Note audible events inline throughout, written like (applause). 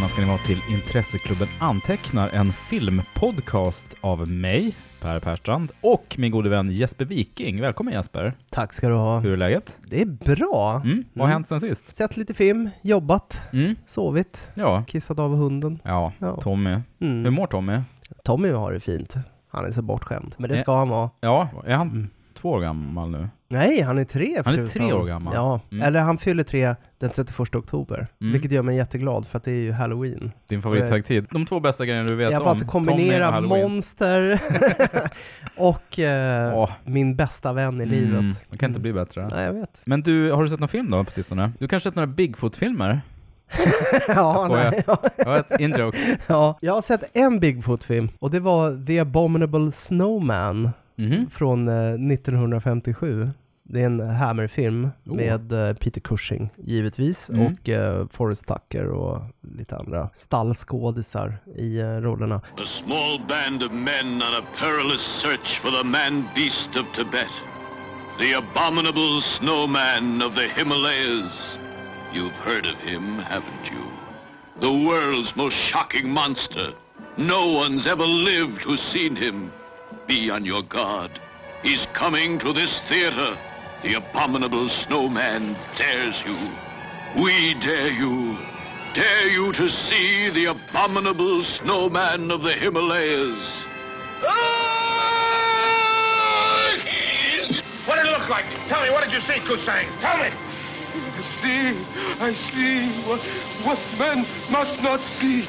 Välkomna ska ni vara till Intresseklubben Antecknar, en filmpodcast av mig, Per Perstrand, och min gode vän Jesper Viking. Välkommen Jesper! Tack ska du ha. Hur är läget? Det är bra. Mm. Vad har hänt sen sist? Sett lite film, jobbat, Mm. sovit, Ja. kissat av hunden. Ja, Ja. Tommy. Hur Mm. mår Tommy? Tommy har det fint. Han är så bortskämd. Men det Eh. ska han vara. Ja, är han Mm. två år gammal nu? Nej, han är tre. Han är tre år gammal. Ja, Mm. eller han fyller tre den 31 oktober. Mm. Vilket gör mig jätteglad för att det är ju halloween. Din favorithögtid? De två bästa grejerna du vet alla om? fall så Tommy och kombinera monster (laughs) och eh, Åh. min bästa vän i Mm, livet. det kan inte bli bättre. Nej, jag vet. Men du, har du sett någon film då på sistone? Du kanske sett några Bigfoot-filmer? (laughs) ja, skojar. nej, ja. Jag vet, in-joke. (laughs) Ja, jag har sett en Bigfoot-film och det var The Abominable Snowman Mhm. från eh, 1957. Det är en Hammer-film Oh. med eh, Peter Cushing givetvis Mm. och eh, Forrest Tucker och lite andra stallskådisar i eh, rollerna. A small band of men on a perilous search for the man-beast of Tibet. The abominable snowman of the Himalayas. You've heard of him, haven't you? The world's most shocking monster. No one's ever lived who's seen him. Be on your guard. He's coming to this theater. The abominable snowman dares you. We dare you. Dare you to see the abominable snowman of the Himalayas. What did it look like? Tell me, what did you see, Kusang? Tell me! I see, I see what, what men must not see.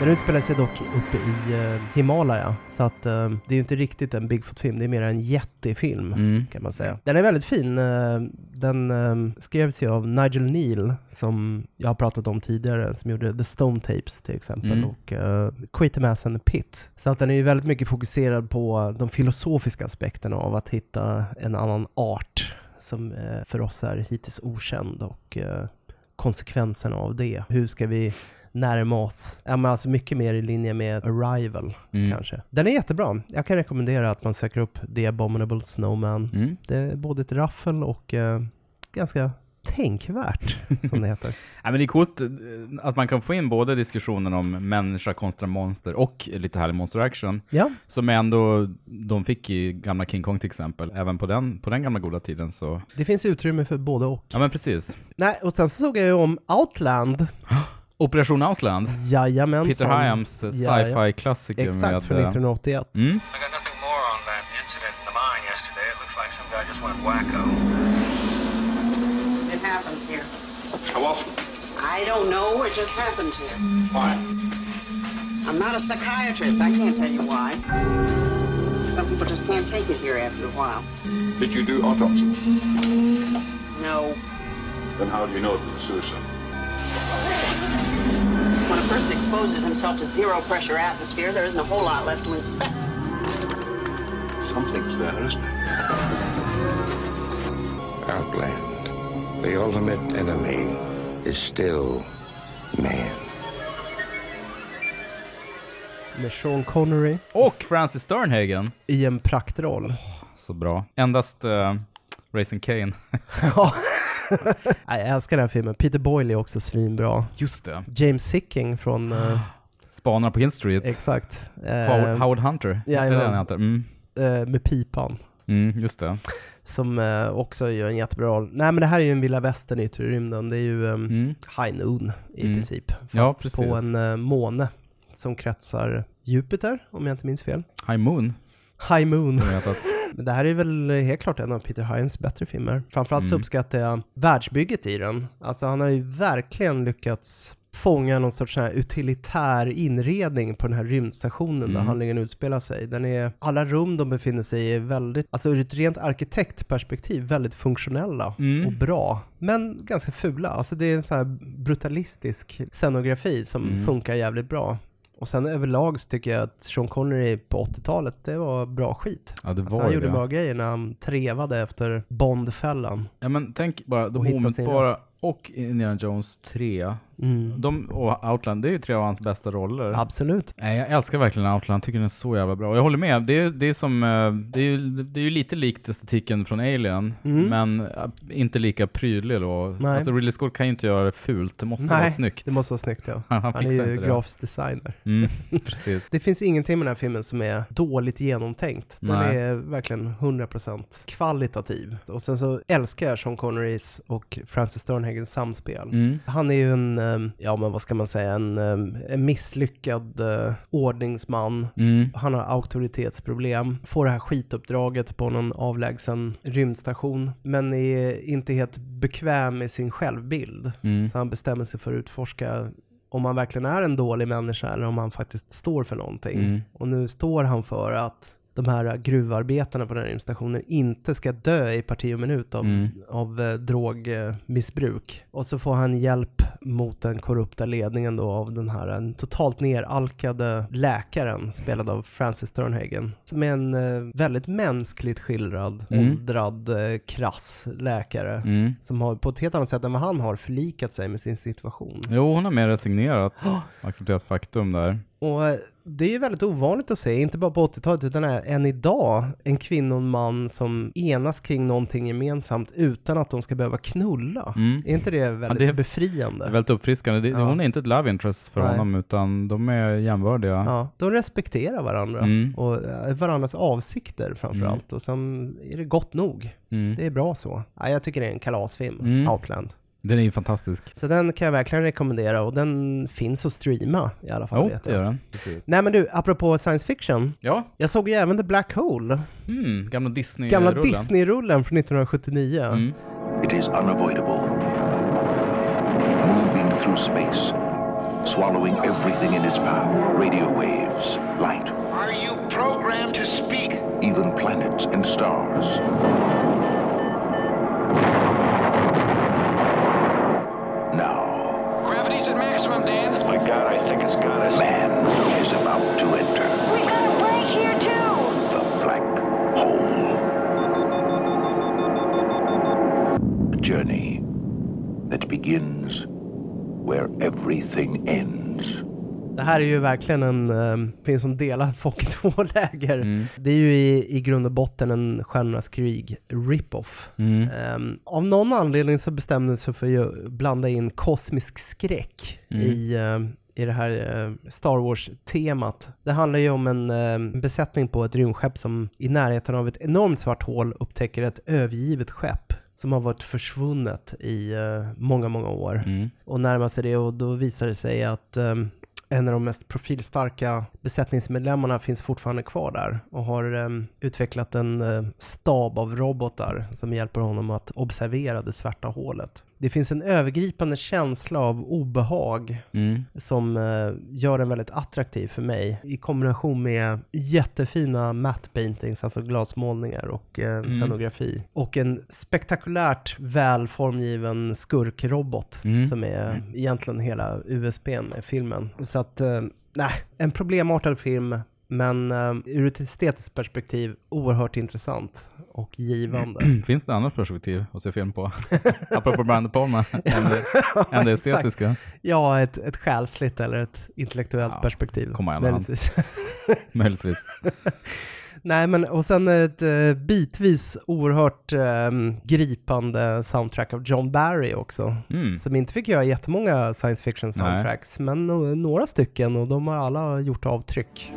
Den utspelar sig dock uppe i eh, Himalaya, så att eh, det är ju inte riktigt en Bigfoot-film, det är mer en jättefilm. Mm. kan man säga. Den är väldigt fin. eh, Den skrevs ju av Nigel Neal, som jag har pratat om tidigare, som gjorde The Stone Tapes till exempel, Mm. och Quatermass and the Pit. Så att den är ju väldigt mycket fokuserad på de filosofiska aspekterna av att hitta en annan art som för oss är hittills okänd och konsekvenserna av det. Hur ska vi närma oss? Ja, men alltså mycket mer i linje med Arrival Mm. kanske. Den är jättebra. Jag kan rekommendera att man söker upp The Abominable Snowman. Mm. Det är både ett raffel och eh, ganska tänkvärt, (laughs) som det heter. Ja, men det är coolt eh, att man kan få in både diskussionen om människa kontra monster och lite härlig monster action. Ja, Som ändå, de fick i gamla King Kong till exempel. Även på den, på den gamla goda tiden så. det finns utrymme för både och. Ja men precis. Nej, och sen så såg jag ju om Outland. (gasps) Operation Outland. Jajamensan. Peter Hyams eh, ja. sci-fi-klassiker Exakt, med... från eh, 1981. Mm. I got nothing more on that incident in the mine yesterday. It looks like some guy just went wacko. It happens here. How often? I don't know. It just happens here. Why? I'm not a psychiatrist. I can't tell you why. Some people just can't take it here after a while. Did you do autopsy? No. Then how do you know it was a suicide? When a person exposes himself to zero pressure atmosphere, there isn't a whole lot left to inspect. Something's there, isn't it? Outland. The ultimate enemy is still man. Med Sean Connery Och Francis Sternhagen. i en praktroll. Så bra. Endast uh, Racing Kane. (laughs) (laughs) Jag älskar den här filmen. Peter Boyle är också svinbra. Just det. James Sicking från... eh, (gasps) Spanar på Hill Street. exakt. Eh, Howard, Howard Hunter. ja, Är det ja. den? Mm. eh, med pipan. Mm, just det. Som eh, också gör en jättebra roll. Nej men det här är ju en vilda västern i yttre rymden. Det är ju um, Mm. High Noon i Mm. princip. Fast Ja, på en uh, måne som kretsar Jupiter, om jag inte minns fel. High Moon. High Moon. Men det här är väl helt klart en av Peter Hyams bättre filmer. Framförallt så Mm. uppskattar jag världsbygget i den. Alltså han har ju verkligen lyckats fånga någon sorts här utilitär inredning på den här rymdstationen där Mm. handlingen utspelar sig. Den är, alla rum de befinner sig i är väldigt, alltså ur ett rent arkitektperspektiv, väldigt funktionella Mm. och bra. Men ganska fula. Alltså det är en sån här brutalistisk scenografi som Mm. funkar jävligt bra. Och sen överlag så tycker jag att Sean Connery på 80-talet, det var bra skit. Ja, det Alltså var han ju gjorde det. bra grejer när han trevade efter Bondfällan. Ja men tänk bara, de omedelbara och Indiana Jones 3. Mm. De, och Outland, det är ju tre av hans bästa roller. Absolut. Nej, jag älskar verkligen Outland, tycker den är så jävla bra. Och jag håller med, det är, det är som, eh, det är, ju- det är ju lite likt estetiken från Alien, men eh, inte lika prydlig då. Mm. Nej. Alltså Ridley Scott kan ju inte göra det fult, det måste vara Nej, snyggt. det måste vara snyggt ja. Han, (laughs) han Han är ju grafisk designer. Mm, (laughs) precis. Det finns ingenting med den här filmen som är dåligt genomtänkt. Den Nej. är verkligen 100% kvalitativ. Och sen så älskar jag Sean Connerys och Francis Sternhagens samspel. Mm. Han är ju en, eh, ja men vad ska man säga, en, eh, en misslyckad eh, ordningsman. Mm. Han har auktoritetsproblem, får det här skituppdraget på någon avlägsen rymdstation, men är inte helt bekväm med sin självbild. Mm. Så han bestämmer sig för att utforska om han verkligen är en dålig människa eller om han faktiskt står för någonting. Mm. Och nu står han för att de här gruvarbetarna på den här rymdstationen inte ska dö i parti och minut av, Mm. av eh, drogmissbruk. Och så får han hjälp mot den korrupta ledningen då av den här en totalt neralkade läkaren spelad av Francis Sternhagen. Som är en eh, väldigt mänskligt skildrad, Mm. åldrad, eh, krass läkare. Mm. Som har på ett helt annat sätt än vad han har förlikat sig med sin situation. Jo, hon har mer resignerat (gasps) accepterat faktum där. Och det är ju väldigt ovanligt att se, inte bara på 80-talet utan än idag, en kvinna och en man som enas kring någonting gemensamt utan att de ska behöva knulla. Mm. Är inte det väldigt det är- befriande? Det är väldigt uppfriskande. Det, Ja. Hon är inte ett love interest för Nej. honom, utan de är jämnvardiga. Ja, de respekterar varandra Mm. och eh, varandras avsikter framför Mm. allt och sen är det gott nog. Mm. Det är bra så. Ja, jag tycker det är en kalasfilm, Mm. Outland. Den är ju fantastisk. Så den kan jag verkligen rekommendera och den finns att streama i alla fall. Jo, vet det jag. gör den. Precis. Nej men du, apropå science fiction. Ja, Jag såg ju även The Black Hole, mm, gamla Disney gamla rullen. Disney-rullen från 1979. Mm. It is unavoidable. Moving through space, swallowing everything in its path radio waves, light, Are you programmed to speak? even planets and stars. Maximum, Dan. My God, I think it's got us. man is about to enter We've got a break here too. the black hole. A journey that begins where everything ends. Det här är ju verkligen en um, film som delar folk i (laughs) två läger. Mm. Det är ju i, i grund och botten en Stjärnornas krig rip-off. Mm. Ehm, av någon anledning så bestämde de sig för att blanda in kosmisk skräck Mm. i, ehm, i det här eh, Star Wars-temat. Det handlar ju om en besättning på ett rymdskepp som i närheten av ett enormt svart hål upptäcker ett övergivet skepp som har varit försvunnet i eh, många, många år Mm. och närmar sig det och då visar det sig att en av de mest profilstarka besättningsmedlemmarna finns fortfarande kvar där och har ehm, utvecklat en eh, stab av robotar som hjälper honom att observera det svarta hålet. Det finns en övergripande känsla av obehag Mm. som eh, gör den väldigt attraktiv för mig i kombination med jättefina matte paintings, alltså glasmålningar och eh, scenografi. Och en spektakulärt väl formgiven skurkrobot Mm. som är egentligen hela USPn med filmen. Så att, eh, nej, en problemartad film men eh, ur ett estetiskt perspektiv oerhört intressant och givande. (clears throat) Finns det annat perspektiv att se film på? (laughs) Apropå Brian De Palma, än det, (laughs) än det estetiska. Ja, ett, ett själsligt eller ett intellektuellt Ja, perspektiv. komma möjligtvis. (laughs) Möjligtvis. Nej, men och sen ett eh, bitvis oerhört eh, gripande soundtrack av John Barry också. Mm. Som inte fick göra jättemånga science fiction soundtracks, men no- några stycken och de har alla gjort avtryck.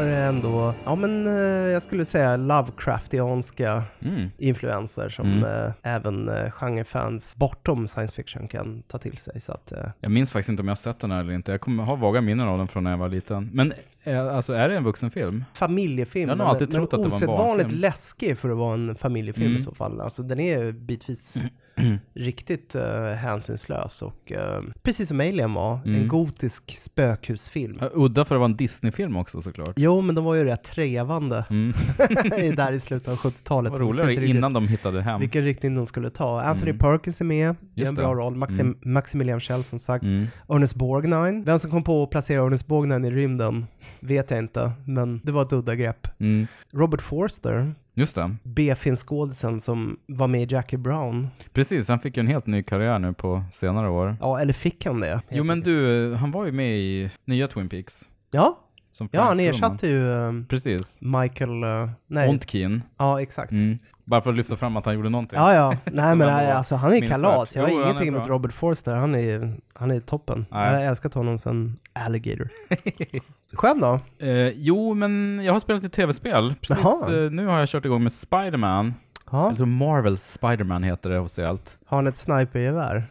Har ändå, ja men eh, jag skulle säga Lovecraftianska Mm. influenser som Mm. eh, även eh, genrefans bortom science fiction kan ta till sig. Så att, Jag minns faktiskt inte om jag har sett den här eller inte. Jag kommer ha vaga minnen av den från när jag var liten. Men Alltså är det en vuxenfilm? Familjefilm. Jag har nog men- alltid trott men att det var en osedvanligt barnfilm. läskig för att vara en familjefilm Mm. i så fall. Alltså den är bitvis (clears throat) riktigt uh, hänsynslös och eh, precis som Alien var, en Mm. gotisk spökhusfilm. Udda för att vara en Disney-film också såklart. Jo, men de var ju rätt trevande Mm. (laughs) där i slutet av 70-talet. Det var De visste roligare innan de hittade hem. Vilken riktning de skulle ta. Anthony Mm. Perkins är med, Just en bra roll. Maxim, Mm. Maximilian Schell som sagt. Mm. Ernest Borgnine. Vem som kom på att placera Ernest Borgnine i rymden vet jag inte, men det var ett udda grepp. Mm. Robert Forster, Just det. B-filmskådisen som var med i Jackie Brown. Precis, han fick ju en helt ny karriär nu på senare år. Ja, eller fick han det? Jo men du, han var ju med i nya Twin Peaks. Ja, Som ja han ersatte ju um, Precis. Michael... Uh, nej. Ontkin. Ja, exakt. Mm. Bara för att lyfta fram att han gjorde någonting. Ja, ja. (laughs) Nej men ändå alltså han är kalas. Jag har Jo, ingenting emot Robert Forster. Han är, han är toppen. Nej. Jag älskar honom sen Alligator. (laughs) Själv då? Eh, jo, men jag har spelat ett tv-spel. Precis eh, nu har jag kört igång med Spider-Man. Ja. Jag tror Marvels Spider-Man heter det officiellt. Har han ett snipergevär?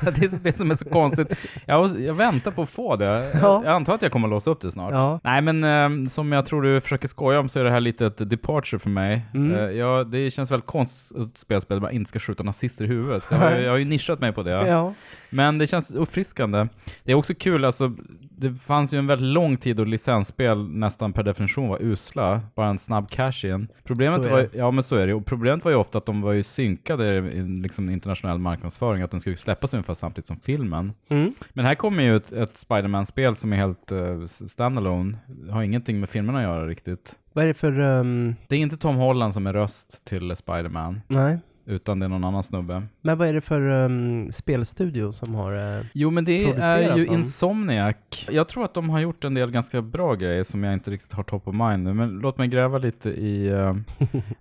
(laughs) det är det som är så konstigt. Jag, jag väntar på att få det. Ja. Jag, jag antar att jag kommer att låsa upp det snart. Ja. Nej, men eh, som jag tror du försöker skoja om så är det här lite ett departure för mig. Mm. Eh, jag, det känns väldigt konstigt att spelspel man inte ska skjuta nazister i huvudet. Jag har, jag har ju nischat mig på det. Ja. Men det känns uppfriskande. Det är också kul, alltså, det fanns ju en väldigt lång tid då licensspel nästan per definition var usla. Bara en snabb cash-in. Problemet var ja men så är det Och problemet var ju ofta att de var ju synkade i liksom internationell marknadsföring, att den skulle släppas ungefär samtidigt som filmen. Mm. Men här kommer ju ett, ett Spider-Man-spel som är helt uh, standalone. Har ingenting med filmerna att göra riktigt. Vad är det för... Um, Det är inte Tom Holland som är röst till Spider-Man, nej. Utan det är någon annan snubbe. Men vad är det för um, spelstudio som har... Uh, Jo, men det är ju dem. Insomniac. Jag tror att de har gjort en del ganska bra grejer som jag inte riktigt har top of mind nu, men låt mig gräva lite i... eh,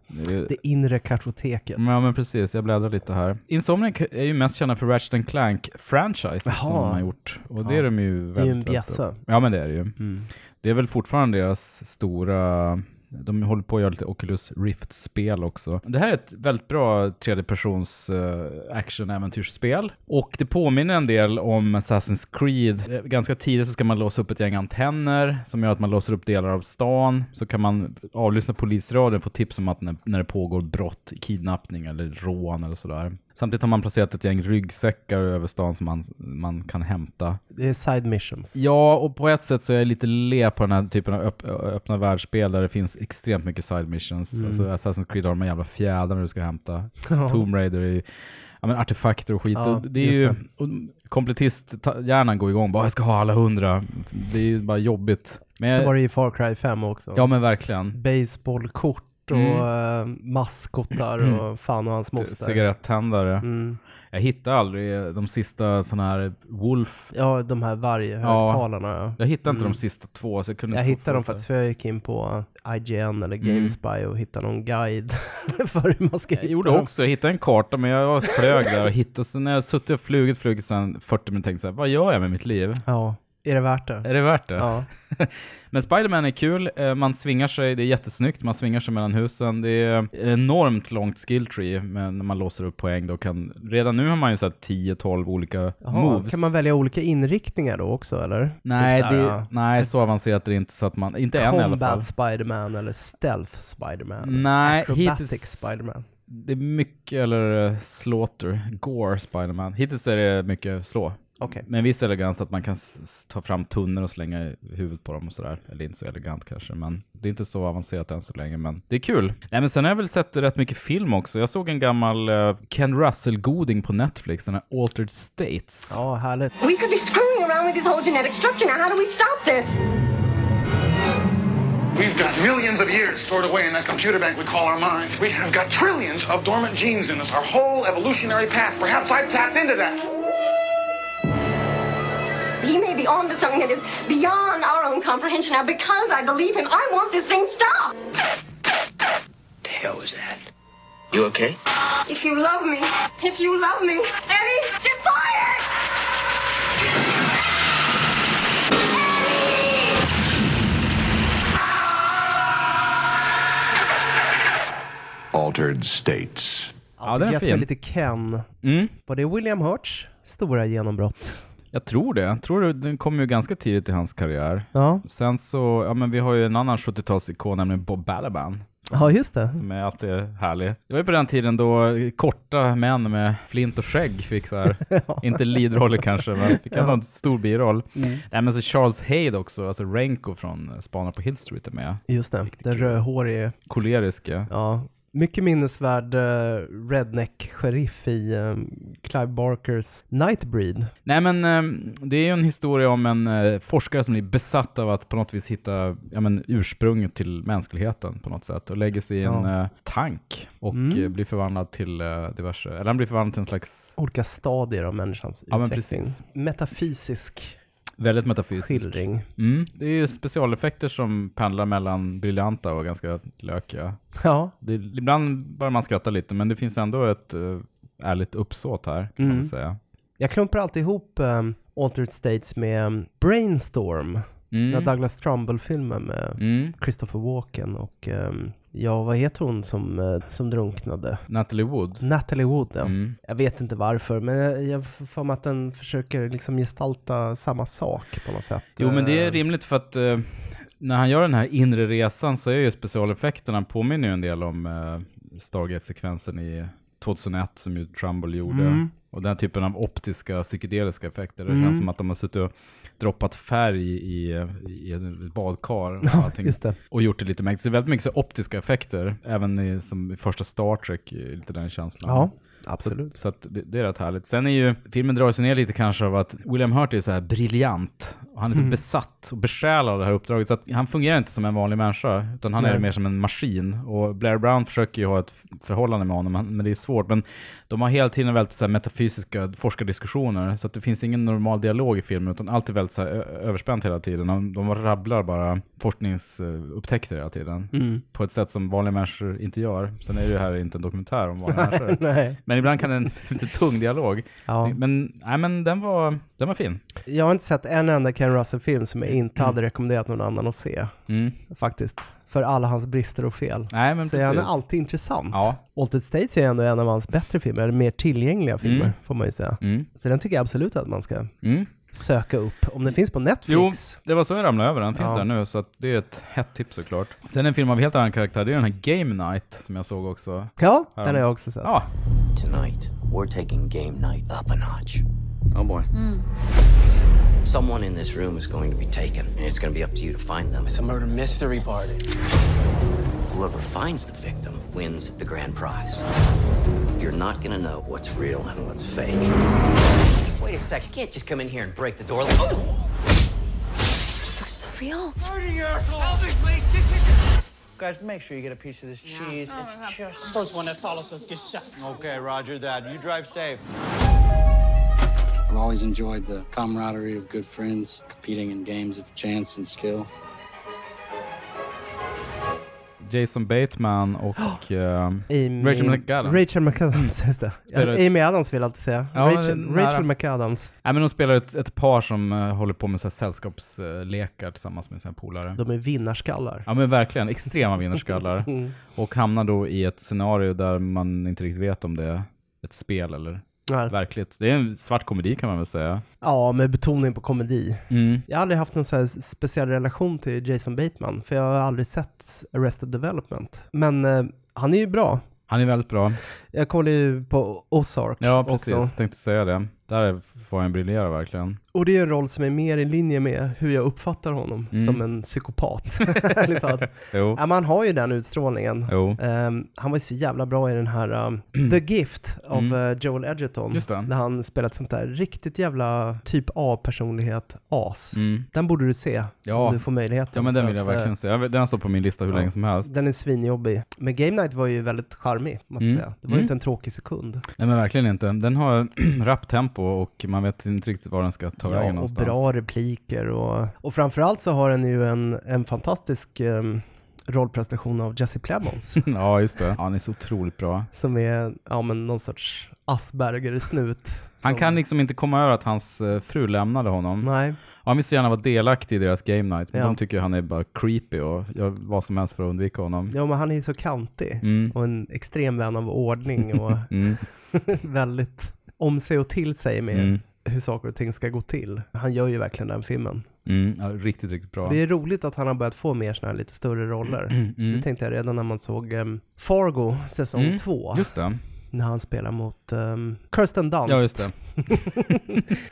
(laughs) det inre kartoteket? Ja, men precis. Jag bläddrar lite här. Insomniac är ju mest kända för Ratchet Clank-franchise som de har gjort. Och det Ja. är de ju Det är ju en väldigt, väldigt bjässe. Ja, men det är det ju. Mm. Det är väl fortfarande deras stora... De håller på att göra lite Oculus Rift-spel också. Det här är ett väldigt bra tredjepersons uh, action-äventyrsspel. Och det påminner en del om Assassin's Creed. Eh, ganska tidigt så ska man låsa upp ett gäng antenner som gör att man låser upp delar av stan. Så kan man avlyssna polisradion och få tips om att när, när det pågår brott, kidnappning eller rån eller sådär. Samtidigt har man placerat ett gäng ryggsäckar över stan som man, man kan hämta. Det är side missions. Ja, och på ett sätt så är jag lite le på den här typen av öpp öppna världsspel där det finns extremt mycket side missions. Mm. Alltså Assassin's Creed har de här jävla fjädrarna du ska hämta. Ja. Tomb Raider är ju, ja men artefakter och skit. Ja, det är ju, kompletist-hjärnan går igång. Bara jag ska ha alla hundra. Det är ju bara jobbigt. Men, Så var det i Far Cry 5 också. Ja men verkligen. Baseballkort och Mm. eh, maskotar och fan och hans moster. Cigarettändare. Mm. Jag hittade aldrig de sista sådana här Wolf. Ja, de här varghögtalarna. Ja. Jag hittade inte Mm. de sista två så jag kunde Jag hittade dem faktiskt för jag gick in på IGN eller Mm. Gamespy och hittade någon guide (laughs) för hur man ska Jag hitta gjorde dem. också, jag hittade en karta men jag flög där och hittade, så när jag suttit och flugit, flugit sen 40 minuter tänkte jag vad gör jag med mitt liv? Ja, är det värt det? Är det värt det? Ja. (laughs) Men Spider-Man är kul, eh, man svingar sig, det är jättesnyggt, man svingar sig mellan husen, det är enormt långt skill tree men när man låser upp poäng då kan, redan nu har man ju så här 10-12 olika Jaha, moves. kan man välja olika inriktningar då också eller? Nej, Typ så här, det, ja, nej, så avancerat är det inte så att man, inte än i alla fall. Combat Spiderman eller Stealth Spiderman? Nej, Acrobatic hittills- Spiderman? Det är mycket, eller uh, slaughter, gore Spider-Man. Hittills är det mycket slå. Okej. Men viss elegans att man kan ta fram tunnor och slänga huvudet på dem och sådär. Eller inte så elegant kanske, men det är inte så avancerat än så länge. Men det är kul. Nej, men sen har jag väl sett rätt mycket film också. Jag såg en gammal eh, Ken Russell-goding på Netflix, den här Altered States. Ja, härligt. We could be screwing around with his whole genetic structure now. How do we stop this? We've got millions of years stored away in that computer bank we call our minds. We have got trillions of dormant genes in us, our whole evolutionary past. Perhaps I've tapped into that. He may be onto something that is beyond our own comprehension. Now, because I believe him, I want this thing stopped. The hell was that? You okay? If you love me, if you love me, Eddie, get fired! Altered States. Ja, den är Gött med fin. lite Ken. Mm. Var det William Hurts stora genombrott? Jag tror det. Jag tror det, den kom ju ganska tidigt i hans karriär. Ja, Sen så, ja men vi har ju en annan 70-talsikon, nämligen Bob Balaban. ja just det. Som är alltid härlig. Det var ju på den tiden då korta män med flint och skägg fick så här, (laughs) inte leadroller kanske, men fick ändå en stor biroll. Mm. Nej men så Charles Haid också, alltså Renko från Spanar på Hill Street är med. Just det. Den rödhårige. Koleriska. Ja. Mycket minnesvärd uh, redneck-sheriff i um, Clive Barkers Nightbreed. Nej men eh, det är ju en historia om en eh, forskare som blir besatt av att på något vis hitta ja, men, ursprunget till mänskligheten på något sätt och lägger sig i en Ja. eh, tank och Mm. blir förvandlad till diverse, eller han blir förvandlad till en slags Olika stadier av människans Ja, men utveckling. precis. Metafysisk väldigt metafysisk. skildring. Mm. Det är ju specialeffekter som pendlar mellan briljanta och ganska lökiga. Ja, Det är, ibland bara man skratta lite, men det finns ändå ett uh, ärligt uppsåt här, kan man Mm. väl säga. jag klumpar alltid ihop um, Altered States med um, Brainstorm. Den Mm. Douglas Trumbull-filmen med Mm. Christopher Walken och um, ja, vad heter hon som, eh, som drunknade? Natalie Wood. Natalie Wood, ja. Mm. Jag vet inte varför, men jag, jag får för mig att den försöker liksom gestalta samma sak på något sätt. Jo, men det är Eh, rimligt för att eh, när han gör den här inre resan så är ju specialeffekterna påminner ju en del om uh, Stargate-sekvensen i 2001 som ju Trumbull gjorde. Mm. Och den typen av optiska psykedeliska effekter. Det Mm. känns som att de har suttit och droppat färg i, i ett badkar och, (laughs) Ja, allting, och gjort det lite mäktigt. Så det är väldigt mycket så optiska effekter, även i, som i första Star Trek, lite den känslan. Ja, absolut. Så, så att det, det är rätt härligt. Sen är ju, filmen drar sig ner lite kanske av att William Hurt är så här briljant. Och han är så Mm. besatt och besjälad av det här uppdraget. Så att han fungerar inte som en vanlig människa, utan han är Nej. mer som en maskin. Och Blair Brown försöker ju ha ett förhållande med honom, men det är svårt. Men de har hela tiden väldigt så metafysiska forskardiskussioner, så att det finns ingen normal dialog i filmen, utan allt är väldigt så här överspänt hela tiden. De, de rabblar bara forskningsupptäckter hela tiden. Mm. På ett sätt som vanliga människor inte gör. Sen är det här inte en dokumentär om vanliga (laughs) människor. Nej. Men ibland kan den (laughs) lite tung dialog. Ja. Men, nej, men den var, den var fin. Jag har inte sett en enda Ken Russell-film som jag inte hade rekommenderat någon annan att se, Mm. faktiskt. För alla hans brister och fel. Nej, men Så han är precis. alltid intressant. Ja. Altered States är ändå en av hans bättre filmer, eller mer tillgängliga filmer, Mm. får man ju säga. Mm. Så den tycker jag absolut att man ska Mm. Söka upp. Om den finns på Jo, Netflix. det var så jag ramlade över den. Finns Ja. där nu, så att det är ett hett tips såklart. Sen en film av helt annan karaktär, det är den här Game Night som jag såg också. Ja, Ja. den har jag också sett. Ja, Tonight, we're taking game night up a notch. Oh boy. Someone in this room is going to be taken, and it's going to be up to you to find them. It's a murder mystery party. Whoever finds the victim wins the grand prize. You're not going to know what's real and what's fake. Wait a sec, you can't just come in here and break the door. Oh! Looks so real. Guys, make sure you get a piece of this cheese. It's just. First one that follows us gets shot. Okay, Roger that. You drive safe. I've always enjoyed the camaraderie of good friends competing in games of chance and skill. Jason Bateman och (gasps) eh, Amy, Rachel McAdams. Rachel McAdams, (laughs) just det. Spelar- Amy Adams vill jag alltid säga. Ja, Rachel. Rachel McAdams. Nej, men de spelar ett, ett par som eh, håller på med så här sällskapslekar tillsammans med sina polare. De är vinnarskallar. Ja men verkligen, extrema vinnarskallar. (laughs) Mm. Och hamnar då i ett scenario där man inte riktigt vet om det är ett spel eller Nej. verkligt. Det är en svart komedi kan man väl säga. Ja, med betoning på komedi. Mm. Jag har aldrig haft någon så speciell relation till Jason Bateman, för jag har aldrig sett Arrested Development. Men eh, han är ju bra. Han är väldigt bra. Jag kollade ju på Ozark Ja precis, också. tänkte säga det. Där får han briljera verkligen. Och det är en roll som är mer i linje med hur jag uppfattar honom Mm. som en psykopat. (laughs) (laughs) Jo. ja, man har ju den utstrålningen. Ehm, han var ju så jävla bra i den här um, (clears throat) The Gift av Mm. eh, Joel Edgerton. Där han spelat ett sånt där riktigt jävla typ A-personlighet as. Mm. Den borde du se Ja. om du får möjligheten. Ja men den vill jag att, eh, verkligen se. Den stått på min lista hur Ja. länge som helst. Den är svinjobbig. Men Game Night var ju väldigt charmig, måste Mm. säga. Det var Mm. inte en tråkig sekund. Nej men verkligen inte. Den har (clears throat) rapp tempo och man vet inte riktigt var den ska ta vägen Ja, och någonstans. bra repliker och, och framförallt så har den ju en, en fantastisk um, rollprestation av Jesse Plemons. (laughs) ja just det. Ja, han är så otroligt bra. som är, ja men någon sorts Asperger-snut. Han som- kan liksom inte komma över att hans eh, fru lämnade honom. Nej. Och Han vill så gärna vara delaktig i deras game night, men Ja. de tycker han är bara creepy och gör vad som helst för att undvika honom. Ja men han är ju så kantig Mm. och en extrem vän av ordning och (laughs) Mm. (laughs) väldigt om sig och till sig med Mm. hur saker och ting ska gå till. Han gör ju verkligen den filmen. Mm, ja, riktigt, riktigt bra. Det är roligt att han har börjat få mer såna här lite större roller. Mm, mm. Det tänkte jag redan när man såg um, Fargo säsong Mm, två. Just det. När han spelar mot um, Kirsten Dunst. Ja, just det.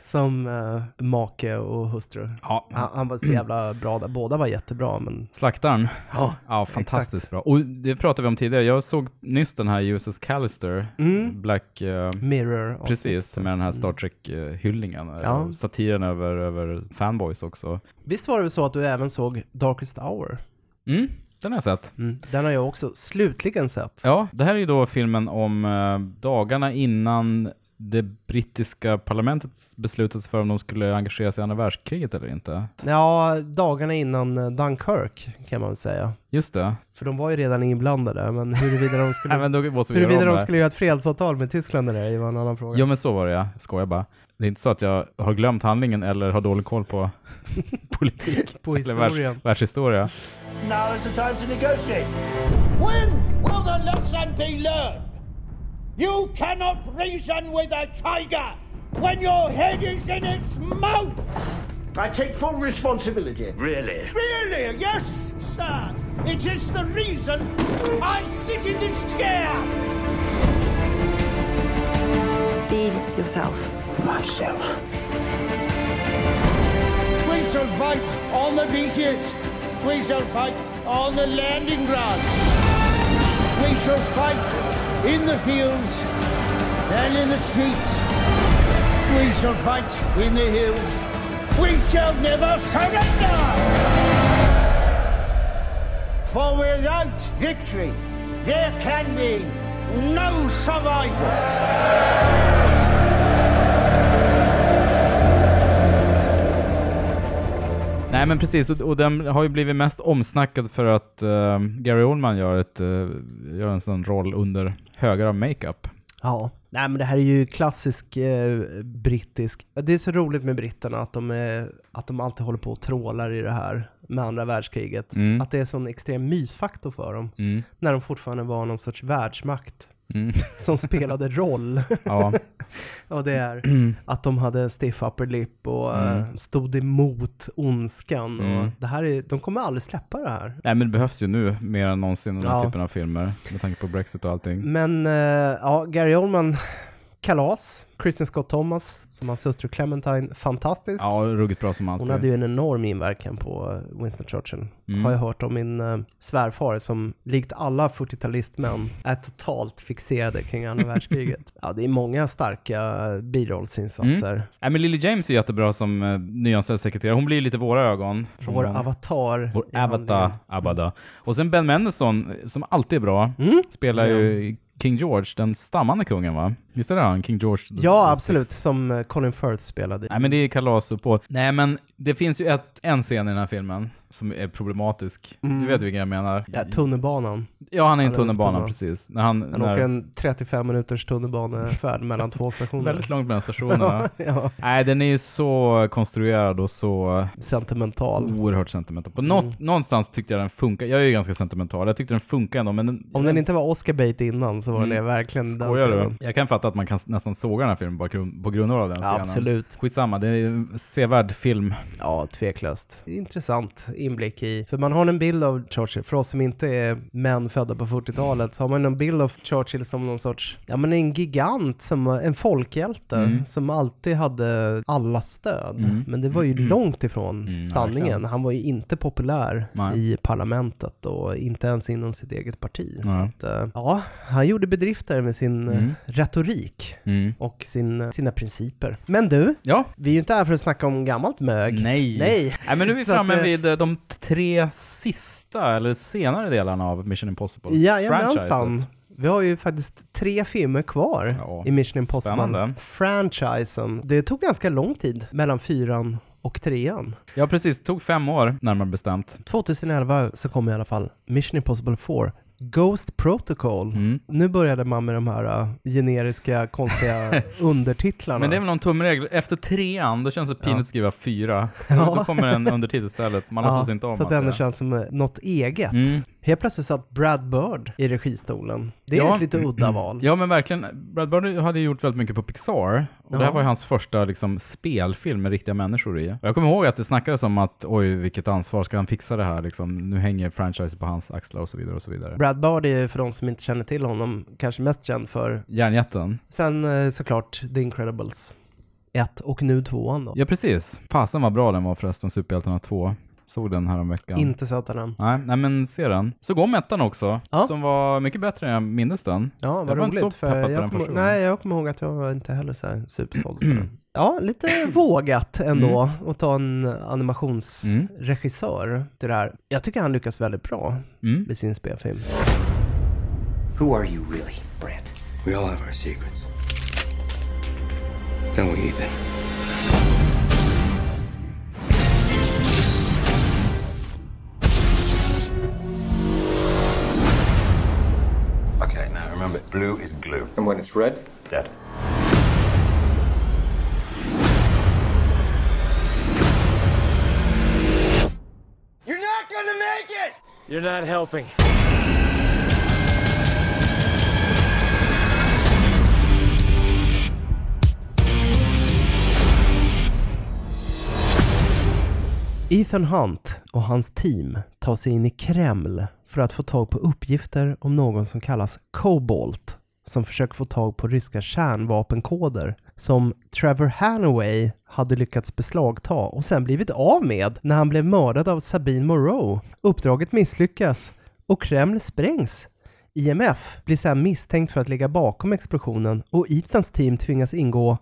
(laughs) som uh, make och hustru. Ja. Han, han var så (clears throat) jävla bra där. Båda var jättebra, men Slaktaren. Ja, ja fantastiskt exakt. bra. Och det pratade vi om tidigare. Jag såg nyss den här USS Callister, Mm. Black... eh, Mirror. Precis, med den här Star Trek-hyllningen. Ja. Satiren över, över fanboys också. Visst var det så att du även såg Darkest Hour? Mm, den har jag sett. Mm. Den har jag också slutligen sett. Ja, det här är ju då filmen om eh, dagarna innan det brittiska parlamentet beslutade sig för om de skulle engagera sig i andra världskriget eller inte. Ja, dagarna innan eh, Dunkirk kan man väl säga. Just det. För de var ju redan inblandade, men huruvida de (laughs) skulle, Nej, huruvida de skulle göra ett fredsavtal med Tyskland eller ej var en annan fråga. Ja men så var det ja, jag skojar bara. Det är inte så att jag har glömt handlingen eller har dålig koll på (laughs) politik. På eller världs, historien. världshistoria. Now is the time to negotiate. When will the lesson be learned? You cannot reason with a tiger when your head is in its mouth. I take full responsibility. Really? Really? Yes, sir. It is the reason I sit in this chair. Be yourself. Myself. We shall fight on the beaches. We shall fight on the landing ground. We shall fight in the fields and in the streets. We shall fight in the hills. We shall never surrender. For without victory, there can be no survival. Nej men precis, och, den har ju blivit mest omsnackad för att uh, Gary Oldman gör, ett, uh, gör en sån roll under högar av makeup. Ja. Nej men det här är ju klassisk eh, brittisk. Det är så roligt med britterna att de, är, att de alltid håller på och trålar i det här med andra världskriget. Mm. Att det är sån extrem mysfaktor för dem. Mm. När de fortfarande var någon sorts världsmakt. Mm. (laughs) Som spelade roll. Ja. (laughs) och det är (clears throat) att de hade stiff upper lip och eh, Mm. stod emot ondskan. Och Mm. det här är, de kommer aldrig släppa det här. Nej men det behövs ju nu mer än någonsin den här Ja. typen av filmer. Med tanke på Brexit och allting. Men eh, ja, Gary Oldman, kalas. Kristen Scott Thomas, som hans hustru Clementine, fantastisk. Ja, ruggigt bra som alltid. Hon hade ju en enorm inverkan på eh, Winston Churchill. Mm. Har jag hört om min uh, svärfar som likt alla 40-talistmän (laughs) är totalt fixerade kring andra världskriget. Ja, det är många starka birollsinsatser. Mm. Nej men Lily James är jättebra som uh, nyanställd sekreterare. Hon blir lite våra ögon. från Vår honom. avatar. Vår avatar. Abada. Och sen Ben Mendelsohn, som alltid är bra, Mm. spelar ju King George, den stammande kungen va? Visst är det han? King George? Ja, absolut. Sixth. Som eh, Colin Firth spelade. Nej men det är kalas på. Nej men det finns ju ett, en scen i den här filmen som är problematisk. Mm. Du vet vilken jag menar? Ja, tunnelbanan. Ja, han är i en tunnelbana, tunnelbanan. precis. När han, Han när, åker en 35 minuters tunnelbanefärd mellan två stationer. Väldigt långt mellan stationerna. (laughs) ja. Nej, den är ju så konstruerad och så... Sentimental. Oerhört sentimental. På något, Mm. Någonstans tyckte jag den funkar. Jag är ju ganska sentimental. Jag tyckte den funkar ändå, men... Den, Om den inte var Oscar-bait innan så var det verkligen den Skojar du? scenen. Jag kan fatta att man kan nästan såga den här filmen på grund, på grund av den Ja, scenen. absolut. Skitsamma, det är en sevärd film. Ja, tveklöst. Intressant inblick i, för man har en bild av Churchill, för oss som inte är män födda på 40-talet, så har man en bild av Churchill som någon sorts, ja men en gigant, som, en folkhjälte, Mm. som alltid hade allas stöd. Mm. Men det var ju långt ifrån Mm, sanningen. Han var ju inte populär Nej. i parlamentet och inte ens inom sitt eget parti. Så Nej. att, eh, ja, han gjorde bedrifter med sin eh, Mm. retorik Mm. och sin, sina principer. Men du, Ja. vi är ju inte här för att snacka om gammalt mög. Nej. Nej. Nej, men nu är vi Så framme eh, vid eh, de tre sista, eller senare delarna av Mission Impossible. Jajamensan. Vi har ju faktiskt tre filmer kvar Ja, i Mission Impossible. spännande. Franchisen. Det tog ganska lång tid mellan fyran och trean. Ja, precis. Det tog fem år, närmare bestämt. 2011 så kom i alla fall Mission Impossible 4. Ghost Protocol. Mm. Nu började man med de här uh, generiska, konstiga (laughs) undertitlarna. Men det är väl någon tumregel. Efter trean, då känns det pinigt att skriva fyra. (laughs) Ja. Då kommer en undertitel istället. Man låtsas inte om Så att det ändå känns som eh, något eget. Mm. Helt plötsligt satt Brad Bird i registolen. Det är Ja. ett lite udda val. Ja men verkligen, Brad Bird hade ju gjort väldigt mycket på Pixar. Och det här Ja. var ju hans första liksom, spelfilm med riktiga människor i. Och jag kommer ihåg att det snackades om att oj vilket ansvar, ska han fixa det här liksom? Nu hänger franchise på hans axlar och så vidare och så vidare. Brad Bird är för de som inte känner till honom kanske mest känd för, Järnjätten. sen eh, såklart The Incredibles 1 och nu 2 då. Ja precis. Fasen vad bra den var förresten, Superhjältarna 2. Såg den här om veckan. Inte sett den. Nej, nej men se den. Så gå om ettan också, Ja. som var mycket bättre än jag minns den. Ja, jag vad var roligt. inte så för peppad på jag den kommer, nej, jag kommer ihåg att jag var inte heller så här supersåld på den. (clears throat) Ja, lite (clears throat) vågat ändå att ta en animationsregissör till det här. Jag tycker han lyckas väldigt bra Mm. med sin spelfilm. Who are you really, Brent? We all have our secrets. Don't we, Ethan? Okay, now remember, blue is glue. And when it's red? Dead. You're not gonna make it! You're not helping. Ethan Hunt och hans team tar sig in i Kreml för att få tag på uppgifter om någon som kallas Cobalt som försöker få tag på ryska kärnvapenkoder som Trevor Hanaway hade lyckats beslagta och sen blivit av med när han blev mördad av Sabine Moreau. Uppdraget misslyckas och Kreml sprängs. IMF blir sen misstänkt för att ligga bakom explosionen och Ethans team tvingas ingå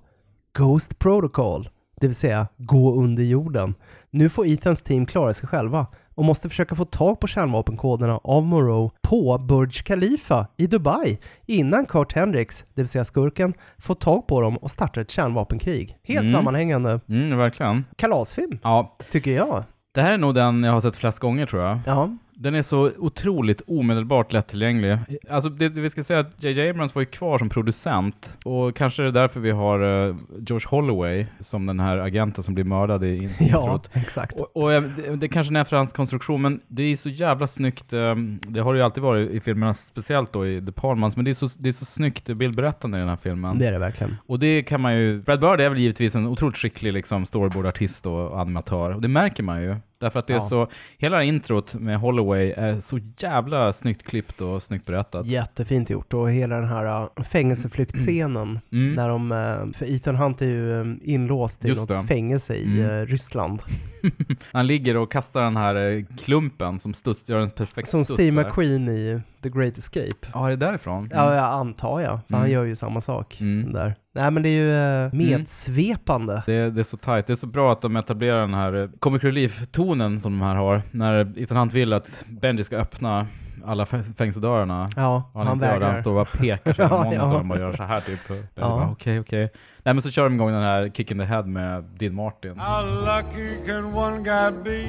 Ghost Protocol, det vill säga gå under jorden. Nu får Ethans team klara sig själva och måste försöka få tag på kärnvapenkoderna av Moreau på Burj Khalifa i Dubai innan Kurt Hendricks, det vill säga skurken, får tag på dem och startar ett kärnvapenkrig. Helt Mm. sammanhängande. Mm, verkligen. Kalasfilm, Ja, tycker jag. det här är nog den jag har sett flest gånger tror jag. Ja. Den är så otroligt omedelbart lättillgänglig. Alltså det, det vi ska säga att J.J. Abrams var ju kvar som producent och kanske är det därför vi har eh, George Holloway som den här agenten som blir mördad i (laughs) in- Ja, introt. exakt. Och, och eh, det, det kanske är för hans konstruktion, men det är så jävla snyggt. eh, Det har det ju alltid varit i filmerna, speciellt då i The Palmans, men det är så, det är så snyggt bildberättande i den här filmen. Det är det verkligen. Och det kan man ju... Brad Bird är väl givetvis en otroligt skicklig liksom, storyboardartist och animatör. Och det märker man ju. Därför att det är Ja. så... Hela det här introt med Holloway är så jävla snyggt klippt och snyggt berättat. Jättefint gjort och hela den här uh, fängelseflyktscenen Mm. när de, uh, för Ethan Hunt är ju um, inlåst i Just något det. fängelse i Mm. uh, Ryssland. (laughs) Han ligger och kastar den här klumpen som studs, gör en perfekt Som studs Steve här. McQueen i The Great Escape. Ja, är det därifrån? Ja, jag antar jag. För Han Mm. gör ju samma sak Mm. där. Nej men det är ju uh, medsvepande. Det, det är så tight. Det är så bra att de etablerar den här eh, comic relief-tonen som de här har. När Ethan Hunt vill att Benji ska öppna alla fä- fängelsedörrarna. Ja, han, han inte vägrar. Han står och bara pekar sig (laughs) Ja, ja, och bara gör så här typ. (laughs) Benji Ja. Okej, okej. Nej men så kör de igång den här Kick in the Head med Dean Martin. How lucky can one guy be?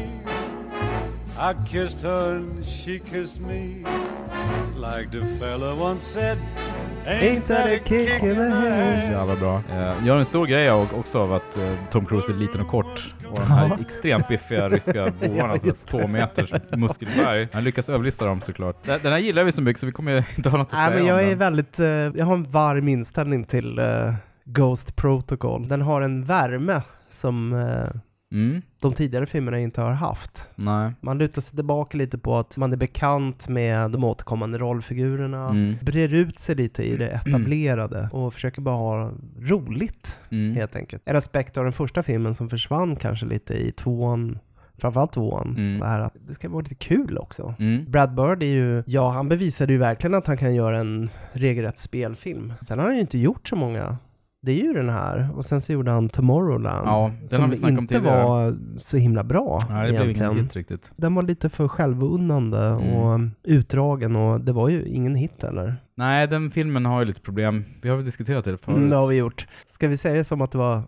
I kissed her and she kissed me. Like the fella once said, Ain't that a kick in the head? jävla bra. Eh, gör en stor grej av, också av att eh, Tom Cruise är liten och kort. Och de här Ja. extremt biffiga ryska bovarna, (laughs) Ja, är två meters muskelberg. Han lyckas överlista dem såklart. Den här gillar vi så mycket så vi kommer (laughs) inte ha något att Nej säga men jag om är den. väldigt, uh, jag har en varm inställning till uh, Ghost Protocol. Den har en värme som uh, Mm. de tidigare filmerna inte har haft. Nej. Man lutar sig tillbaka lite på att man är bekant med de återkommande rollfigurerna, Mm. brer ut sig lite i det etablerade och försöker bara ha roligt Mm. helt enkelt. En aspekt av den första filmen som försvann kanske lite i tvåan Framförallt tvåan. Mm. Det här att det ska vara lite kul också. Mm. Brad Bird är ju, ja han bevisade ju verkligen att han kan göra en regelrätt spelfilm. Sen har han ju inte gjort så många. Det är ju den här och sen så gjorde han Tomorrowland. Ja, den som har vi snackat om inte tidigare. var så himla bra Nej, det blev egentligen. ingen hit riktigt. Den var lite för självunnande Mm. och utdragen och det var ju ingen hit heller. Nej, den filmen har ju lite problem. Vi har väl diskuterat det förut. Mm, det har vi gjort. Ska vi säga det som att det var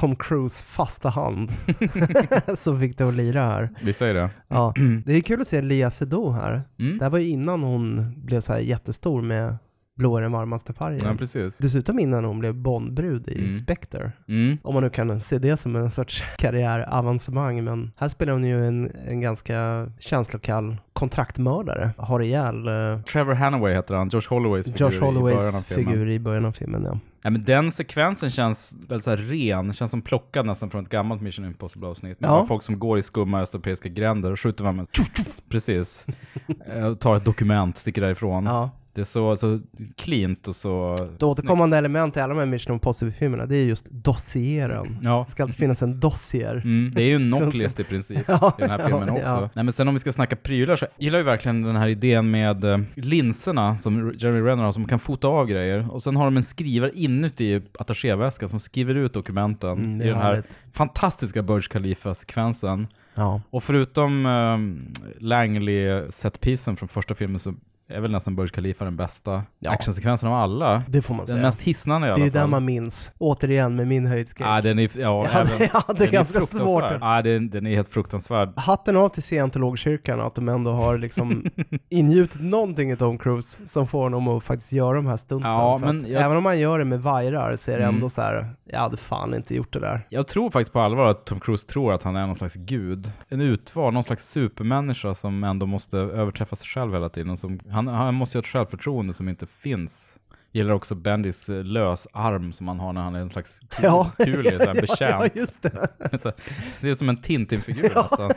Tom Cruise fasta hand (laughs) (laughs) som fick det att lira här? Vi säger det. Ja, (clears throat) det är kul att se Lia Seydoux här. Mm. Det här var ju innan hon blev så här jättestor med blå är den varmaste färgen. Ja, precis. Dessutom innan hon blev Bondbrud i Mm. Spectre. Mm. Om man nu kan se det som en sorts karriäravancemang, men här spelar hon ju en, en ganska känslokall kontraktmördare. Har ihjäl uh, Trevor Hannaway heter han, Josh Holloways figur Josh i början av Holloways filmen. figur i början av filmen, ja. Ja, men den sekvensen känns väldigt så här ren, känns som plockad nästan från ett gammalt Mission Impossible-avsnitt. Ja. folk som går i skumma östeuropeiska gränder och skjuter varandra med... Precis. Eh, tar ett dokument, sticker därifrån. Ja. Det är så, så cleant och så... Ett återkommande element i alla de här Mission Impossible-filmerna, det är just dossieren. Ja. Det ska alltid finnas en dossier. Mm, det är ju en (laughs) knocklist i princip (laughs) Ja, i den här filmen ja, också. Nej men sen om vi ska snacka prylar så gillar jag verkligen den här idén med eh, linserna som Jeremy Renner har som kan fota av grejer. Och sen har de en skrivare inuti attachéväskan som skriver ut dokumenten Mm, i den här härligt. fantastiska Burj Khalifa-sekvensen. Ja. Och förutom um, Langley-setpisen från första filmen så är väl nästan Burj Khalifa den bästa Ja. actionsekvensen av alla. Det får man den säga. mest hisnande i alla Det är fall. den man minns. Återigen med min höjdskräck. Ja, den är, ja, Ja, även, det- ja, det är den ganska svårt. Ja, den, den är helt fruktansvärd. Hatten av till scientologkyrkan att de ändå har liksom (laughs) ingjutit någonting i Tom Cruise som får honom att faktiskt göra de här stuntsen. Ja, men jag- Även om man gör det med vajrar så är det Mm. ändå så här, jag hade fan inte gjort det där. Jag tror faktiskt på allvar att Tom Cruise tror att han är någon slags gud. En utvald, någon slags supermänniska som ändå måste överträffa sig själv hela tiden. Som, han, han måste ju ha ett självförtroende som inte finns. Gillar också Bendis eh, lösarm som han har när han är en slags kul, Ja. kul så här, (laughs) Ja, betjänt. ja, just det. (laughs) Så, ser ut som en Tintin-figur (laughs) Ja. nästan.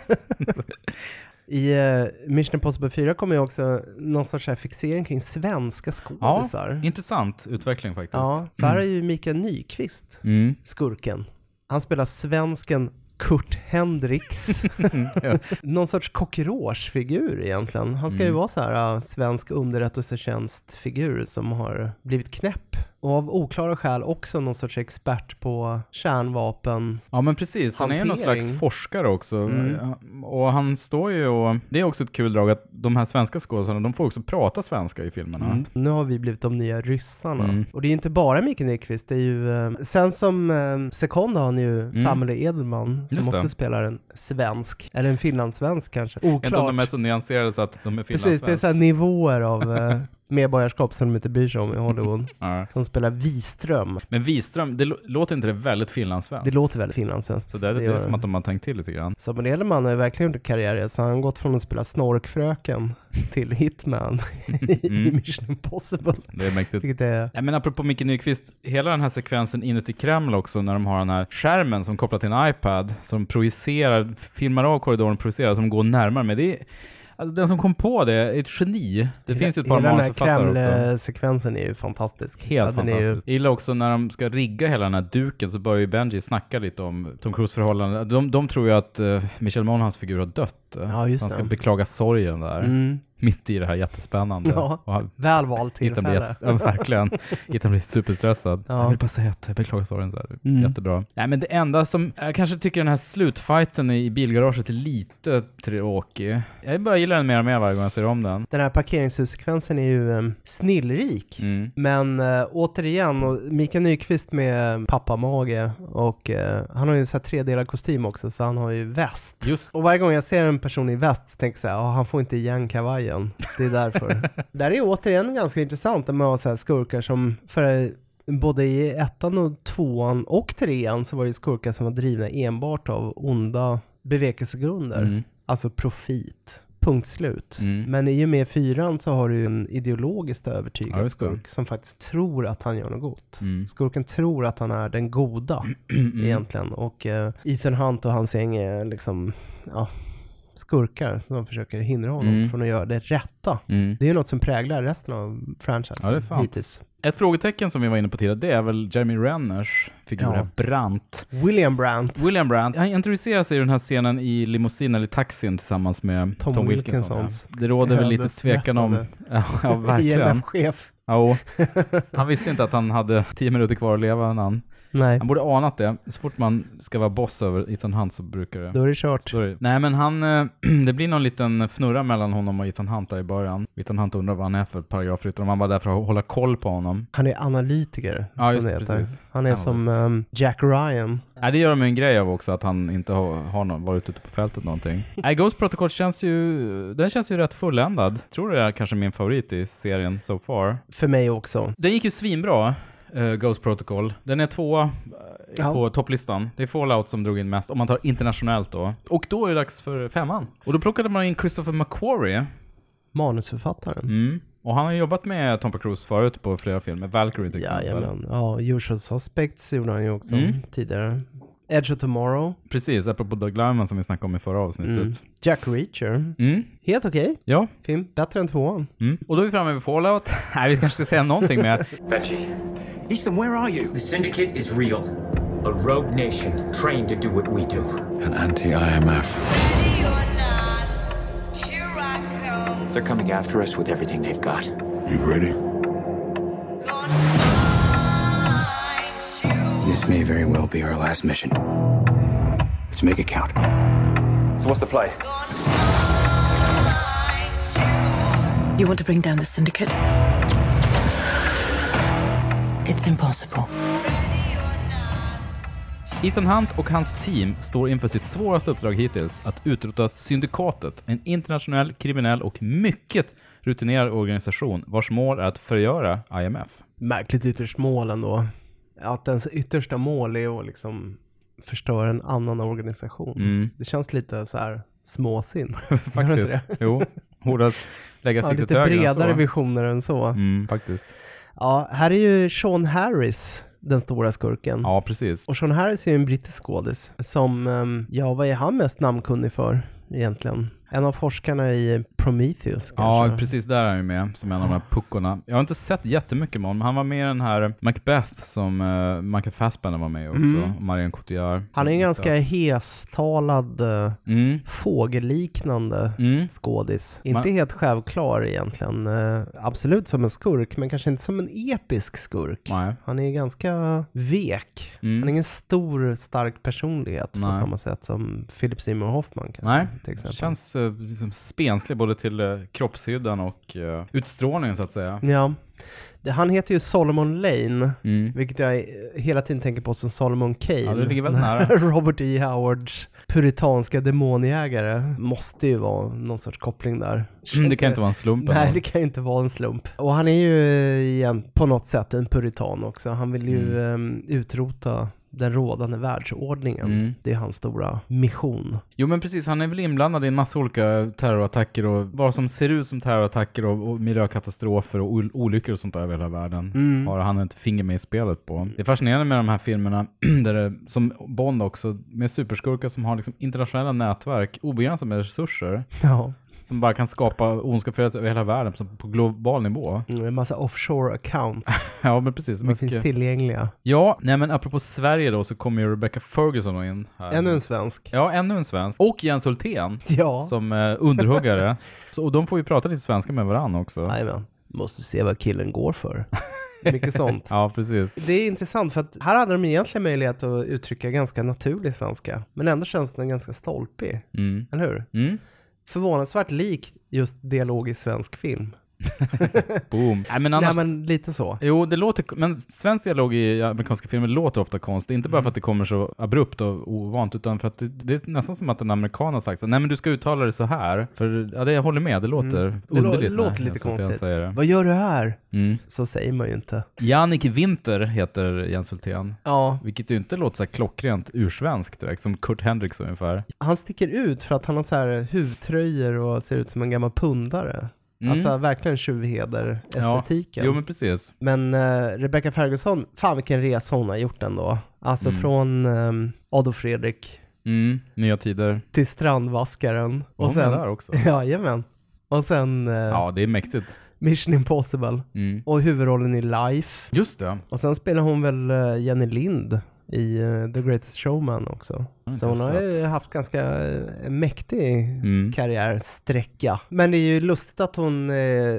I uh, Mission Impossible 4 kommer ju också någon sorts här fixering kring svenska Ja, skådisar. intressant utveckling faktiskt. Ja, för här är ju Mikael Nyqvist Mm. skurken. Han spelar svensken Kurt Hendricks. (laughs) Ja. Någon sorts cockroach-figur egentligen. Han ska ju Mm. vara så här uh, svensk underrättelsetjänstfigur som har blivit knäpp. Och av oklara skäl också någon sorts expert på kärnvapen. Ja men precis, han är någon Hantering. slags forskare också. Mm. Och han står ju och, det är också ett kul drag att de här svenska skådespelarna, de får också prata svenska i filmerna. Mm. Nu har vi blivit de nya ryssarna. Mm. Och det är ju inte bara Mikael Nyqvist, det är ju... Eh, sen som eh, sekond har han ju Samuel Edelman som Mm. Just det. också spelar en svensk, eller en finlandssvensk kanske. Vet inte om Oklart. de är så nyanserade så att de är Precis, det är finlandssvenska. så nivåer av eh, (laughs) medborgarskap som de inte bryr sig om i Hollywood. (laughs) Ja. De spelar Wiström. Men Wiström, det lå- låter inte det väldigt finlandssvenskt? Det låter väldigt finlandssvenskt. Så det, det, gör är som att de har tänkt till lite grann. Samuel Edelman har verkligen gjort karriär, så han har gått från att spela Snorkfröken (laughs) till Hitman (laughs) i Mm. Mission Impossible. Det är mäktigt. Vilket är... Ja, men apropå Micke Nyqvist, hela den här sekvensen inuti Kreml också, när de har den här skärmen som kopplar till en iPad, som projicerar, filmar av korridoren och projicerar, som går närmare med. Det är, alltså, den som kom på det är ett geni. Det finns ju ett par Hela den här manusförfattare också. Kreml-sekvensen är ju fantastisk. Helt Ja, den är ju-. Jag gillar också när de ska rigga hela den här duken så börjar ju Benji snacka lite om Tom Cruise förhållande. De, de tror ju att uh, Michel Monagans figur har dött. Ja, just så han ska det. beklaga sorgen där. Mm. Mitt i det här jättespännande. (laughs) Ja, Och han- väl valt tillfälle. ja, verkligen. (laughs) Ethan blir superstressad. Ja. Jag vill bara säga att jag beklagar sorgen. Så här. Mm. Jättebra. Nej, men det enda som, jag kanske tycker den här slutfighten i bilgaraget är lite tråkig. Jag bara gillar den mer och mer varje gång jag ser om den. Den här parkeringshussekvensen är ju um, snillrik. Mm. Men uh, återigen, och Mikael Nyqvist med pappamage och eh, han har ju en så här tredelad kostym också så han har ju väst. Just. Och varje gång jag ser en person i väst tänker så här, "Ja, han får inte igen kavajen. Det är därför. (laughs) Där är återigen ganska intressant med att ha skurkar som för Både i ettan och tvåan och trean så var det skurkar som var drivna enbart av onda bevekelsegrunder. Mm. Alltså profit. Punkt slut. Mm. Men i och med fyran så har du ju en ideologiskt Ja, övertygad det. skurk som faktiskt tror att han gör något gott. Mm. Skurken tror att han är den goda (clears throat) egentligen. Och eh, Ethan Hunt och hans gäng är liksom, ja, skurkar som försöker hindra honom Mm. från att göra det rätta. Mm. Det är ju något som präglar resten av franchisen Ja, det är sant. hittills. Ett frågetecken som vi var inne på tidigare, det är väl Jeremy Renners figur Ja. Brandt. William Brandt. William Brandt, han introduceras i den här scenen i limousin eller taxin tillsammans med Tom Tom, Wilkinson. Wilkinsons Ja. Det råder väl lite tvekan om... Ja, (laughs) ja verkligen. IMF-chef. Ja, (laughs) han visste inte att han hade tio minuter kvar att leva när han Nej. Han borde anat det. Så fort man ska vara boss över Ethan Hunt så brukar det... Då är det kört. Så är det. Nej men han, eh, (clears throat) det blir någon liten fnurra mellan honom och Ethan Hunt där i början. Ethan Hunt undrar vad han är för paragrafryttare, om han var där för att hålla koll på honom. Han är analytiker, Ja, just det precis. Han är Analyst. som ehm, Jack Ryan. Nej, det gör de en grej av också, att han inte har, har någon, varit ute på fältet någonting. Nej, Ghost Protocol känns ju, den känns ju rätt fulländad. Tror det är kanske min favorit i serien so far. För mig också. Den gick ju svinbra, eh, Ghost Protocol. Den är tvåa eh, Ja. på topplistan. Det är Fallout som drog in mest, om man tar internationellt då. Och då är det dags för femman. Och då plockade man in Christopher McQuarrie. Manusförfattaren. Mm. Och han har jobbat med Tom Cruise förut på flera filmer, Valkyrie till exempel. Jajamän. Ja, Usual Suspects gjorde han ju också Mm. tidigare. Edge of Tomorrow. Precis, apropå Doug Lyman som vi snackade om i förra avsnittet. Mm. Jack Reacher. Mm. Helt okej. Ja. Film. Bättre än tvåan. Mm. Och då är vi framme vid Fallout. (laughs) Nej, vi kanske ska säga någonting mer. Benji. Ethan, where are you? The Syndicate is real. A rogue nation trained to do what we do. An anti-IMF. They're coming after us with everything they've got. You ready? This may very well be our last mission. Let's make it count. So what's the play? You want to bring down the syndicate? It's impossible. Ethan Hunt och hans team står inför sitt svåraste uppdrag hittills, att utrota Syndikatet, en internationell, kriminell och mycket rutinerad organisation vars mål är att förgöra IMF. Märkligt ytterst mål ändå. Att ens yttersta mål är att liksom förstöra en annan organisation. Mm. Det känns lite så här småsinn. (laughs) Faktiskt. det? Jo, borde (laughs) lägga Ja, siktet lite bredare så. visioner än så. Mm, faktiskt. Ja, här är ju Sean Harris den stora skurken. Ja, precis. Och Sean Harris är ju en brittisk skådis som, ehm, ja vad är han mest namnkunnig för egentligen? En av forskarna i Prometheus kanske? Ja, precis där är han ju med, som en av de här puckorna. Jag har inte sett jättemycket med honom, men han var med i den här Macbeth som uh, Michael Fassbender var med i också, Mm. och Marion Cotillard. Han är en ganska hestalad, eh, Mm. fågelliknande Mm. skådis. Man- Inte helt självklar egentligen. Eh, absolut som en skurk, men kanske inte som en episk skurk. Nej. Han är ganska vek. Mm. Han är ingen stor, stark personlighet på Nej. samma sätt som Philip Seymour Hoffman kanske. Nej, till exempel. känns uh, liksom spenslig både till uh, kroppshyddan och uh, utstrålningen så att säga. Ja. Han heter ju Solomon Lane, Mm. vilket jag eh, hela tiden tänker på som Solomon Kane. Ja, det ligger väldigt nära. (laughs) Robert E. Howards puritanska demonjägare. Måste ju vara någon sorts koppling där. Mm, det kan inte vara en slump Nej, det kan ju inte vara en slump. Och han är ju eh, igen på något sätt en puritan också. Han vill ju Mm. eh, utrota den rådande världsordningen. Mm. Det är hans stora mission. Jo men precis, han är väl inblandad i en massa olika terrorattacker och vad som ser ut som terrorattacker och, och miljökatastrofer och ol- olyckor och sånt där över hela världen. Mm. Har han ett finger med i spelet på. Det är fascinerande med de här filmerna, (clears throat) där det, som Bond också, med superskurkar som har liksom internationella nätverk, obegränsat med resurser. Ja. Som bara kan skapa ondskefullhet över hela världen på global nivå. Mm, En massa offshore accounts (laughs) Ja men precis. som finns tillgängliga. Ja, nej men apropå Sverige då så kommer ju Rebecca Ferguson in här. Ännu en svensk. Ja, ännu en svensk. Och Jens Hultén. (laughs) Ja. Som eh, underhuggare. (laughs) så, och de får ju prata lite svenska med varandra också. Jajamän. Måste se vad killen går för. Mycket sånt. ja, precis. Det är intressant för att här hade de egentligen möjlighet att uttrycka ganska naturlig svenska. Men ändå känns den ganska stolpig. Mm. Eller hur? Mm. Förvånansvärt lik just dialog i svensk film. (laughs) Boom. Nej men annars... Nej men lite så. Jo, det låter, men svensk dialog i amerikanska filmer låter ofta konstigt. Inte bara för att det kommer så abrupt och ovant, utan för att det, det är nästan som att en amerikan har sagt så nej men du ska uttala det så här. För, ja det, jag håller med, det låter Mm. Det lå- underligt. låter när lite konstigt. Säger det. Vad gör du här? Mm. Så säger man ju inte. Jannik Winter heter Jens Hultén. Ja. Vilket ju inte låter så här klockrent ursvenskt direkt, som Kurt Hendricks ungefär. Han sticker ut för att han har så här huvtröjor och ser ut som en gammal pundare. Mm. Alltså verkligen Tjuvheder-estetiken. Ja, jo men precis. Men uh, Rebecca Ferguson, fan vilken resa hon har gjort ändå. Alltså Mm. från um, Adolf Fredrik Mm, nya tider. till Strandvaskaren. Var hon med där också? (laughs) Jajamän. Och sen uh, Ja, det är mäktigt. Mission Impossible. Mm. Och huvudrollen i Life. Just det. Och sen spelar hon väl uh, Jenny Lind i The Greatest Showman också. Så hon har ju haft ganska eh, mäktig Mm. karriärsträcka. Men det är ju lustigt att hon eh,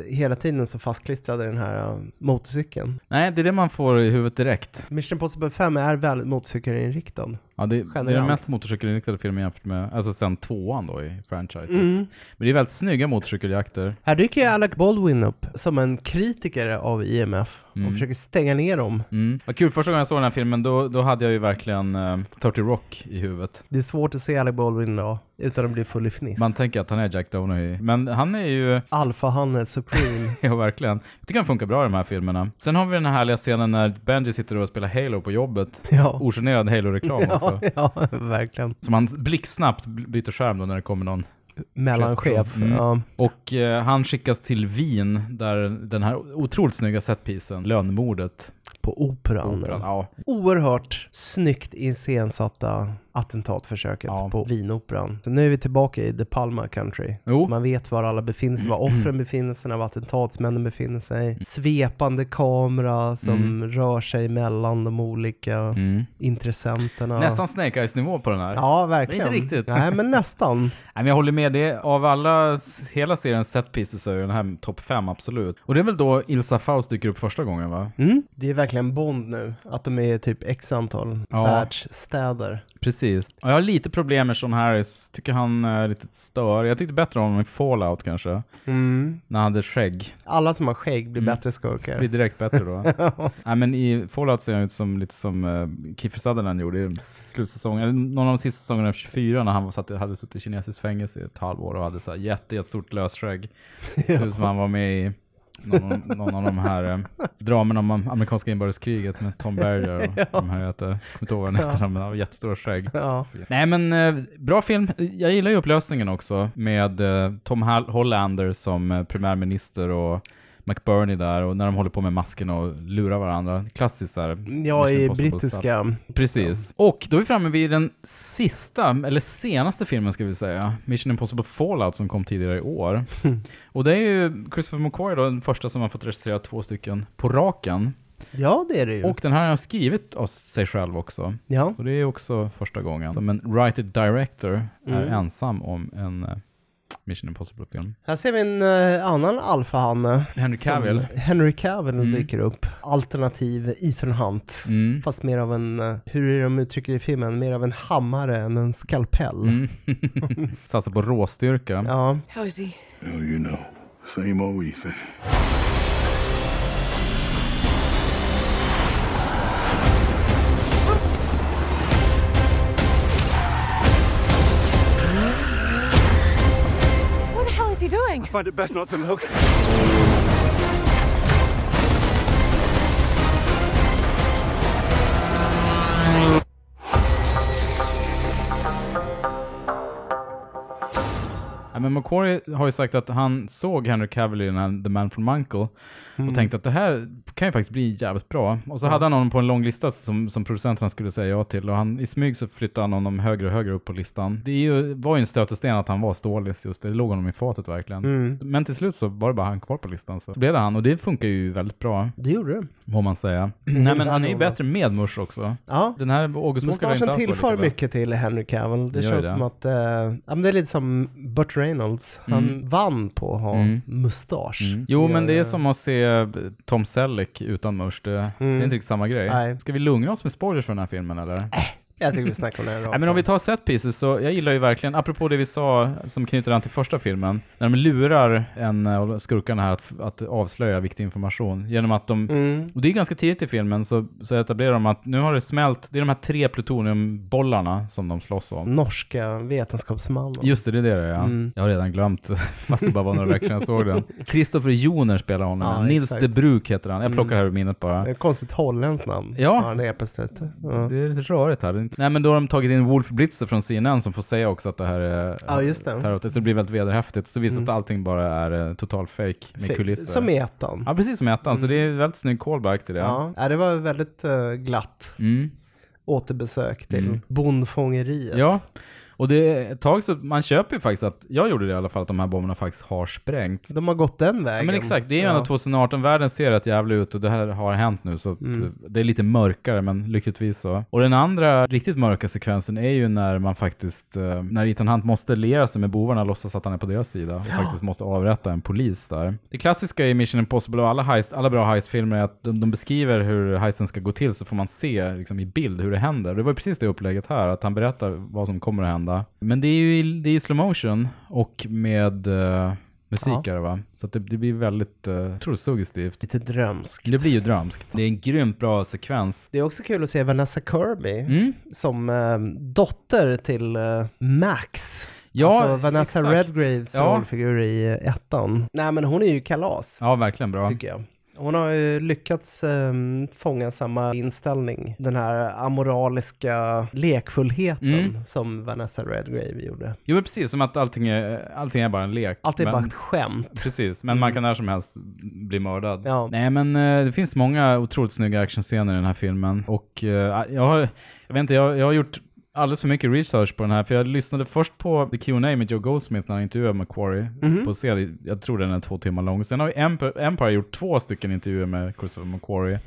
hela tiden så fastklistrad i den här eh, motorcykeln. Nej, det är det man får i huvudet direkt. Mission Impossible 5 är väldigt motorcykelinriktad. Ja, det, det är den mest motorcykelinriktade filmen jämfört med, alltså sen tvåan då i franchiset. Mm. Men det är väldigt snygga motorcykeljakter. Här dyker ju Alec Baldwin upp som en kritiker av IMF och Mm. försöker stänga ner dem. Mm. Vad kul, första gången jag såg den här filmen då, då hade jag ju verkligen uh, 30 Rock i huvudet. Det är svårt att se Alec Baldwin då utan att bli full i fniss. Man tänker att han är Jack Donaghy, men han är ju... Alfa, han är supreme. (laughs) ja, verkligen. Jag tycker han funkar bra i de här filmerna. Sen har vi den här härliga scenen när Benji sitter och spelar Halo på jobbet. Ja. Ogenerad Halo-reklam (laughs) Ja, också. ja, verkligen. Som han blixtsnabbt byter skärm då när det kommer någon Mellanchef, Mm. ja. Och eh, han skickas till Wien där den här otroligt snygga setpisen, lönnmordet. På operan. operan ja. Oerhört snyggt iscensatta attentatförsöket på Wienoperan. Så nu är vi tillbaka i The Palma Country. Man vet var alla befinner sig, var offren befinner sig, var attentatsmännen befinner sig. Svepande kamera som Mm. rör sig mellan de olika intressenterna. Nästan Snake Eyes-nivå på den här. Ja, verkligen. Inte riktigt. Nej, men (laughs) nästan. Nej, men jag håller med. Det av alla, hela seriens set pieces är den här topp fem absolut. Och det är väl då Ilsa Faust dyker upp första gången va? Mm. Det är verkligen Bond nu, att de är typ x antal Ja. världsstäder. Precis. Och jag har lite problem med Sean Harris. Tycker han är lite stör. Jag tyckte bättre om honom i Fallout kanske. Mm. När han hade skägg. Alla som har skägg blir Mm. bättre skurkar. Blir direkt bättre då. (laughs) Nej men i Fallout ser han ut som lite som uh, Kiefer Sutherland gjorde i slutsäsongen. eller Någon av de sista säsongerna av 24 när han var, satt, hade suttit i kinesiskt fängelse i ett halvår och hade så här jätte, jättestort lösskägg. Ser (laughs) ut som han var med i någon, någon av de här eh, dramerna om amerikanska inbördeskriget med Tom (laughs) Berger och de här jag kommer inte ihåg vad den heter, men han har jättestora skägg. Ja. Nej men eh, bra film. Jag gillar ju upplösningen också med eh, Tom Hall- Hollander som eh, premiärminister och McBurney där och när de håller på med masken och lurar varandra. Klassiskt där. Ja, i brittiska. stuff. Precis. Och då är vi framme vid den sista, eller senaste filmen ska vi säga. Mission Impossible Fallout som kom tidigare i år. (laughs) och det är ju Christopher McQuarrie då, den första som har fått regissera två stycken på raken. Ja, det är det ju. Och den här har skrivit av sig själv också. Ja. Och det är också första gången som en writer director är Mm. ensam om en eh, Mission Impossible-film. Här ser vi en eh, annan alfahanne. Henry som- Cavill. Henry Cavill Mm. dyker upp. Alternativ Ethan Hunt. Mm. Fast mer av en, eh, hur är det de uttrycker det i filmen, mer av en hammare än en skalpell. Mm. (laughs) Satsar på råstyrka. Ja. How is he? Hell, you know. Same old Ethan. I find it best not to look. Ja, men McQuarrie har ju sagt att han såg Henry Cavill i den här The Man from Uncle Mm. och tänkte att det här kan ju faktiskt bli jävligt bra. Och så Ja. hade han honom på en lång lista som, som producenterna skulle säga ja till och han, i smyg så flyttade han honom högre och högre upp på listan. Det ju, var ju en stötesten att han var stålis just det, låg honom i fatet verkligen. Mm. Men till slut så var det bara han kvar på listan så blev det han och det funkar ju väldigt bra. Det gjorde det. Får man säga. (clears throat) Nej men han är ju bättre med Mush också. Ja. Den här August Mustaschen tillför mycket till Henry Cavill. Det Gör känns det. som att, eh, ja men det är lite som Burt Reynolds. Han Mm. vann på att ha Mm. mustasch. Mm. Jo, men det är Gör- som att se Tom Selleck utan musch. Det, det är Mm. inte riktigt samma grej. Nej. Ska vi lugna oss med spoilers för den här filmen eller? Jag tycker vi snackar om det här Nej, men om vi tar set pieces så, jag gillar ju verkligen, apropå det vi sa som knyter an till första filmen, när de lurar en av skurkarna här att, att avslöja viktig information genom att de, Mm. och det är ganska tidigt i filmen, så, så etablerar de att nu har det smält, det är de här tre plutoniumbollarna som de slåss om. Norska vetenskapsmannen. Just det, det är det ja. Mm. Jag har redan glömt, (laughs) fast det bara var några veckor sedan jag såg den. (laughs) Kristoffer Joner spelar honom. Ja, Nils exakt. de Bruk heter han. Jag plockar Mm. här ur minnet bara. Det är ett konstigt holländskt namn. Ja. Han är. Ja. Det är lite rörigt här. Nej men då har de tagit in Wolf Blitzer från CNN som får säga också att det här är Ja, just det. Så det blir väldigt vederhäftigt. Så visar Mm. att allting bara är eh, total fake med Fe- kulisser. Som i ettan. Ja, precis som i ettan. Så Mm. det är väldigt snygg callback till det. Ja, ja det var väldigt eh, glatt Mm. återbesök till Mm. bondfångeriet. Ja. Och det är ett tag så, man köper ju faktiskt att, jag gjorde det i alla fall, att de här bomberna faktiskt har sprängts. De har gått den vägen. Ja, men exakt, det är ju Ja. ändå 2018, världen ser rätt jävligt ut och det här har hänt nu så Mm. det är lite mörkare men lyckligtvis så. Och den andra riktigt mörka sekvensen är ju när man faktiskt, eh, när Ethan Hunt måste liera sig med bovarna och låtsas att han är på deras sida och faktiskt måste avrätta en polis där. Det klassiska i Mission Impossible och alla, heist, alla bra heistfilmer är att de, de beskriver hur heisten ska gå till så får man se liksom, i bild hur det händer. Det var precis det upplägget här, att han berättar vad som kommer att hända. Men det är ju i, det är i slow motion och med eh, musik Ja. det va? Så det, det blir väldigt, uh, tror suggestivt. Lite drömskt. Det blir ju drömskt. Det är en grymt bra sekvens. Det är också kul att se Vanessa Kirby Mm. som eh, dotter till eh, Max. Ja, alltså Vanessa exakt. Redgraves Ja. rollfigur i ettan. Nej men hon är ju kalas, Ja, verkligen bra. tycker jag. Hon har ju lyckats eh, fånga samma inställning. Den här amoraliska lekfullheten Mm. som Vanessa Redgrave gjorde. Jo men precis, som att allting är, allting är bara en lek. Allt är men, bara ett skämt. Precis, men man kan när som helst bli mördad. Ja. Nej men eh, det finns många otroligt snygga actionscener i den här filmen. Och eh, jag har, jag vet inte, jag, jag har gjort alldeles för mycket research på den här, för jag lyssnade först på The Q&A med Joe Goldsmith när han intervjuade Macquarie Mhm. på scen. Jag tror den är två timmar lång. Sen har Empire, Empire gjort två stycken intervjuer med Christopher Macquarie.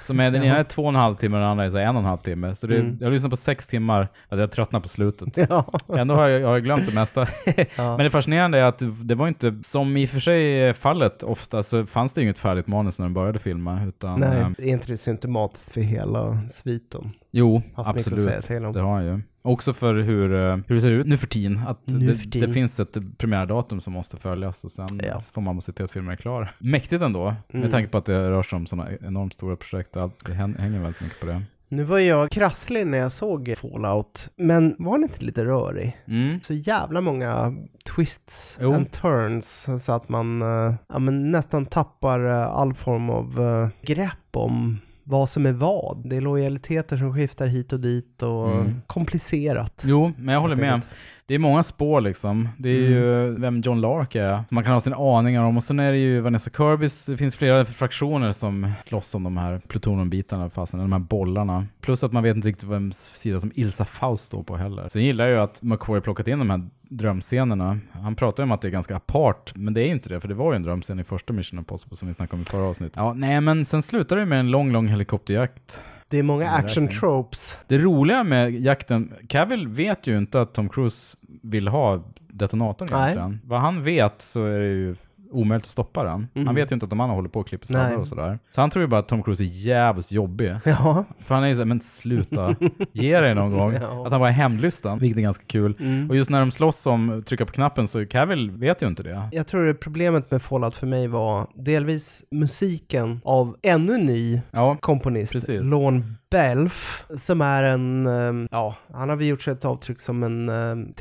Som är, den ena är två och en halv timme och den andra är så en och en halv timme. Så det, Mm. jag har lyssnat på sex timmar, alltså jag tröttnar på slutet. Ja. Ändå har jag, jag har glömt det mesta. (laughs) Ja. Men det fascinerande är att det var inte, som i och för sig är fallet ofta, så fanns det inget färdigt manus när de började filma. Utan, Nej, eh, är inte det symptomatiskt för hela sviten? Jo, absolut. Det har han ju. Också för hur, eh, hur det ser ut nu för tiden. Att Nu det, för tiden. det finns ett premiärdatum som måste följas och sen Ja. får man se till att filmen är klar. Mäktigt ändå, Mm. med tanke på att det rör sig om sådana enormt stora projekt. och Allt, det hän- hänger väldigt mycket på det. Nu var jag krasslig när jag såg Fallout, men var den inte lite rörig? Mm. Så jävla många twists Jo. and turns så att man eh, ja, nästan tappar eh, all form av eh, grepp om vad som är vad. Det är lojaliteter som skiftar hit och dit och Mm. komplicerat. Jo, men jag håller med. Det är många spår liksom. Det är Mm. ju vem John Lark är, man kan ha sina aningar om. Och sen är det ju Vanessa Kirbys, det finns flera fraktioner som slåss om de här plutonumbitarna, fasen, de här bollarna. Plus att man vet inte riktigt vems sida som Ilsa Faust står på heller. Sen gillar jag ju att McCoy plockat in de här drömscenerna. Han pratar ju om att det är ganska apart, men det är ju inte det, för det var ju en drömscen i första Mission Impossible som vi snackade om i förra avsnittet. Ja, nej men sen slutar det med en lång, lång helikopterjakt. Det är många action tropes. Det roliga med jakten, Cavill vet ju inte att Tom Cruise vill ha detonatorn Nej. egentligen. Vad han vet så är det ju omöjligt att stoppa den. Mm. Han vet ju inte att de andra håller på och klipper Nej. och sådär. Så han tror ju bara att Tom Cruise är jävligt jobbig. Ja. För han är ju såhär, men sluta, ge dig någon gång. (laughs) Ja. Att han bara är hämndlysten, vilket är ganska kul. Mm. Och just när de slåss om trycka på knappen så Cavill vet ju inte det. Jag tror det problemet med Fallout för mig var delvis musiken av ännu ny Ja, komponist, precis. Lorne Belf, som är en, eh, ja, han har väl gjort sig ett avtryck som en eh,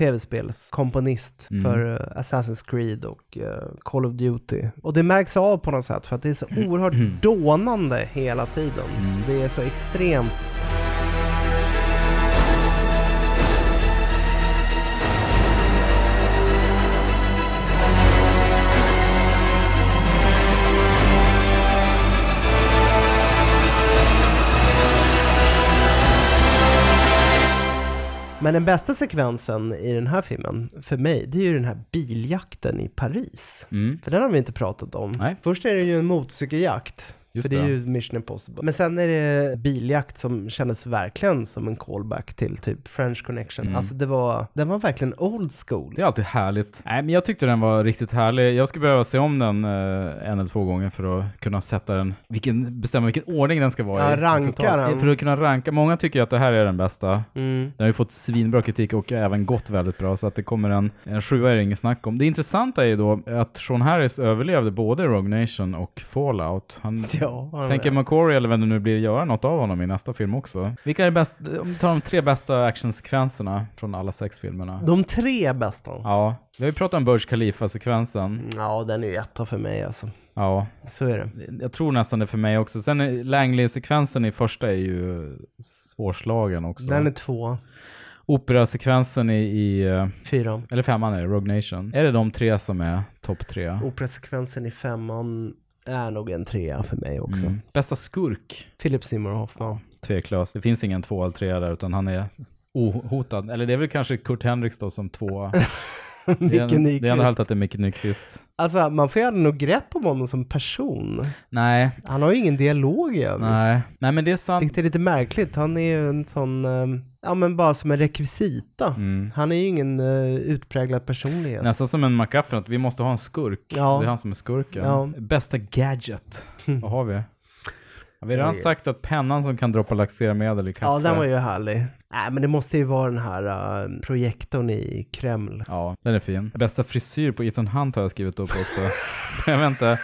tv-spelskomponist Mm. för eh, Assassin's Creed och eh, Call of Duty. Och det märks av på något sätt för att det är så oerhört dånande hela tiden. Mm. Det är så extremt Men den bästa sekvensen i den här filmen, för mig, det är ju den här biljakten i Paris. Mm. För den har vi inte pratat om. Nej. Först är det ju en motorcykeljakt. Just för det är ju Mission Impossible. Men sen är det biljakt som kändes verkligen som en callback till typ French Connection. Mm. Alltså det var, den var verkligen old school. Det är alltid härligt. Nej, men jag tyckte den var riktigt härlig. Jag skulle behöva se om den eh, en eller två gånger för att kunna sätta den, vilken, bestämma vilken ordning den ska vara Ja, i. ranka den. För att kunna ranka. Många tycker att det här är den bästa. Mm. Den har ju fått svinbra kritik och även gått väldigt bra, så att det kommer en, en sjua är det inget snack om. Det intressanta är ju då att Sean Harris överlevde både Rogue Nation och Fallout. Han Ja, tänker McCory eller vem det nu blir göra något av honom i nästa film också. Vilka är bäst, om vi tar de tre bästa actionsekvenserna från alla sex filmerna? De tre bästa. Ja, vi har ju pratat om Burj Khalifa-sekvensen. Ja, den är ju etta för mig alltså. Ja, Så är det. jag tror nästan det för mig också. Sen är Langley-sekvensen i första är ju svårslagen också. Den är två. Operasekvensen i, i eh, Fyra. eller femman är det, Rogue Nation. Är det de tre som är topp tre? Operasekvensen i femman är nog en trea för mig också. Mm. Bästa skurk? Philip Seymour Hoffman. Tveklöst. Det finns ingen två eller tre där, utan han är ohotad. Eller det är väl kanske Kurt Henriks då som tvåa. Micke (laughs) det, är, det är ändå härligt att det är Micke Nyqvist. Alltså man får ju aldrig något grepp om honom som person. Nej, Han har ju ingen dialog i övrigt. nej. Nej men det är sant. Vilket är lite märkligt. Han är ju en sån, eh, ja men bara som en rekvisita. Mm. Han är ju ingen uh, utpräglad personlighet. Nästan som en McGuffin, att vi måste ha en skurk. Ja. Det är han som är skurken. Ja. Bästa gadget, (laughs) vad har vi? Ja, vi har redan sagt att pennan som kan droppa laxermedel i kaffe. Ja, den var ju härlig. Nej, men det måste ju vara den här uh, projektorn i Kreml. Ja, den är fin. Bästa frisyr på Ethan Hunt har jag skrivit upp också. (laughs) jag vet inte.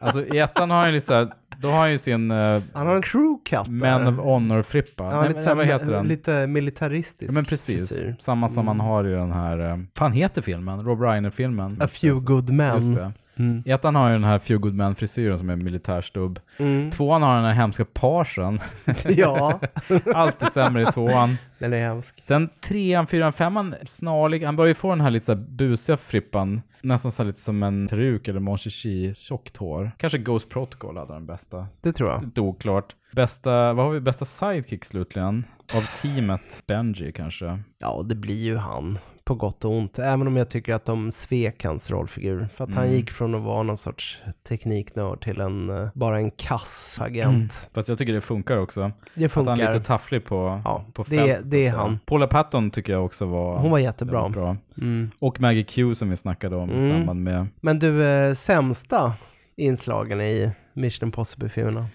Alltså i ettan har han ju lite då har han ju sin uh, Han har en crew cut Men of Honor-frippa. Ja, Nej, lite, men, vad heter den? lite militaristisk Ja, men precis. frisyr. Samma som man har i den här, uh, fan heter filmen? Rob Reiner-filmen. A few good men. Just det. Mm. Ettan har ju den här Few Good Men-frisyren som är militärstubb. Mm. Tvåan har den här hemska parsen. (laughs) Ja. (laughs) Alltid sämre i tvåan. Den är hemsk. Sen trean, fyran, femman snarlig. Han börjar ju få den här lite så här busiga frippan. Nästan så lite som en peruk eller Mon tjockt hår. Kanske Ghost Protocol hade den bästa. Det tror jag. Lite oklart. Bästa, vad har vi, bästa sidekick slutligen? Av teamet? Benji kanske? Ja, det blir ju han. På gott och ont. Även om jag tycker att de svek hans rollfigur. För att han Mm. gick från att vara någon sorts tekniknörd till en, eh, bara en kass agent. Mm. Fast jag tycker det funkar också. Det Att han är funkar. lite tafflig på, Ja, på det- fält, så det är han. Paula Patton tycker jag också var Hon var jättebra. bra. Mm. Och Maggie Q som vi snackade om i Mm. samband med Men du, eh, sämsta inslagen i Mission Impossible-filmerna?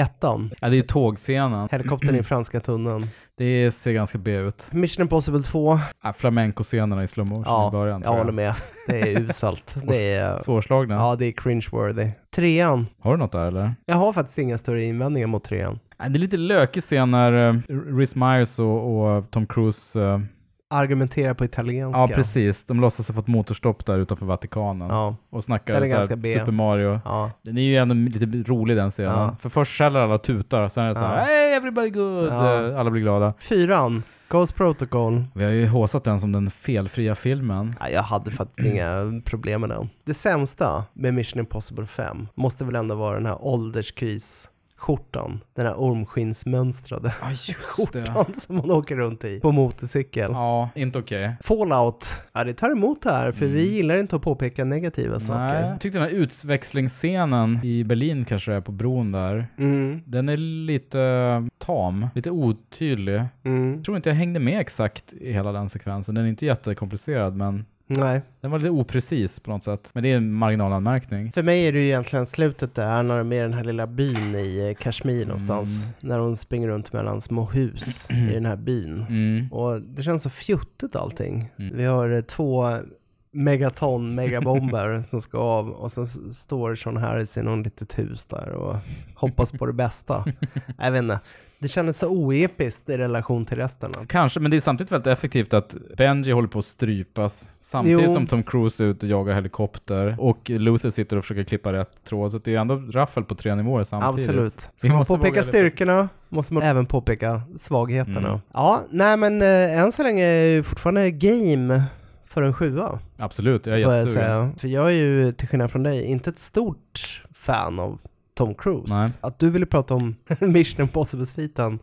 Ettan. Ja, det är tågscenen. Helikoptern i franska tunneln. Det ser ganska B ut. Mission Impossible 2. Ja, Flamenco-scenerna i slow motion Ja, i början. jag håller med. Det är uselt. (laughs) Det är... Svårslagna. Ja, det är cringe-worthy. Trean. Har du något där eller? Jag har faktiskt inga större invändningar mot trean. Det är lite lökig scen när uh, Rhys Myers och, och Tom Cruise eh, Argumentera på italienska. Ja, precis. De låtsas ha fått motorstopp där utanför Vatikanen. Ja. Och snackar Den är så här. Super Mario. Ja. Den är ju ändå lite rolig den scenen. Ja. För först skäller alla tutar, sen är det så här Ja. Hey everybody good! Eh, Alla blir glada. Fyran. Ghost Protocol. Vi har ju håsat den som den felfria filmen. Ja, jag hade faktiskt (clears throat) inga problem med den. Det sämsta med Mission Impossible 5 måste väl ändå vara den här ålderskris skjortan, den här ormskinnsmönstrade just (laughs) skjortan som man åker runt i på motorcykel. Ja, inte okej. Fallout, ja det tar emot det här för vi gillar inte att påpeka negativa Nej, saker. jag tyckte den här utväxlingsscenen i Berlin kanske är på bron där. Mm. Den är lite tam, lite otydlig. Mm. Jag tror inte jag hängde med exakt i hela den sekvensen. Den är inte jättekomplicerad men Nej. den var lite oprecis på något sätt. Men det är en marginalanmärkning. För mig är det ju egentligen slutet där när de är i den här lilla byn i eh, Kashmir någonstans. Mm. När hon springer runt mellan små hus i den här byn. Mm. Och det känns så fjuttigt allting. Mm. Vi har eh, två megaton megabomber (laughs) som ska av och sen står Sean Harris i någon litet hus där och hoppas på det bästa. (laughs) Jag vet inte. Det kändes så oepiskt i relation till resten. Kanske, men det är samtidigt väldigt effektivt att Benji håller på att strypas samtidigt Jo. som Tom Cruise är ute och jagar helikopter och Luther sitter och försöker klippa rätt tråd. Så det är ändå raffel på tre nivåer samtidigt. Absolut. Vi Ska man måste påpeka styrkorna måste man även påpeka svagheterna. Mm. Ja, nej men eh, än så länge är ju fortfarande game för en sjua. Absolut, jag är jag jättesugen. säga. För jag är ju, till skillnad från dig, inte ett stort fan av Tom Cruise. Nej. Att du ville prata om (laughs) Mission Impossible-sviten,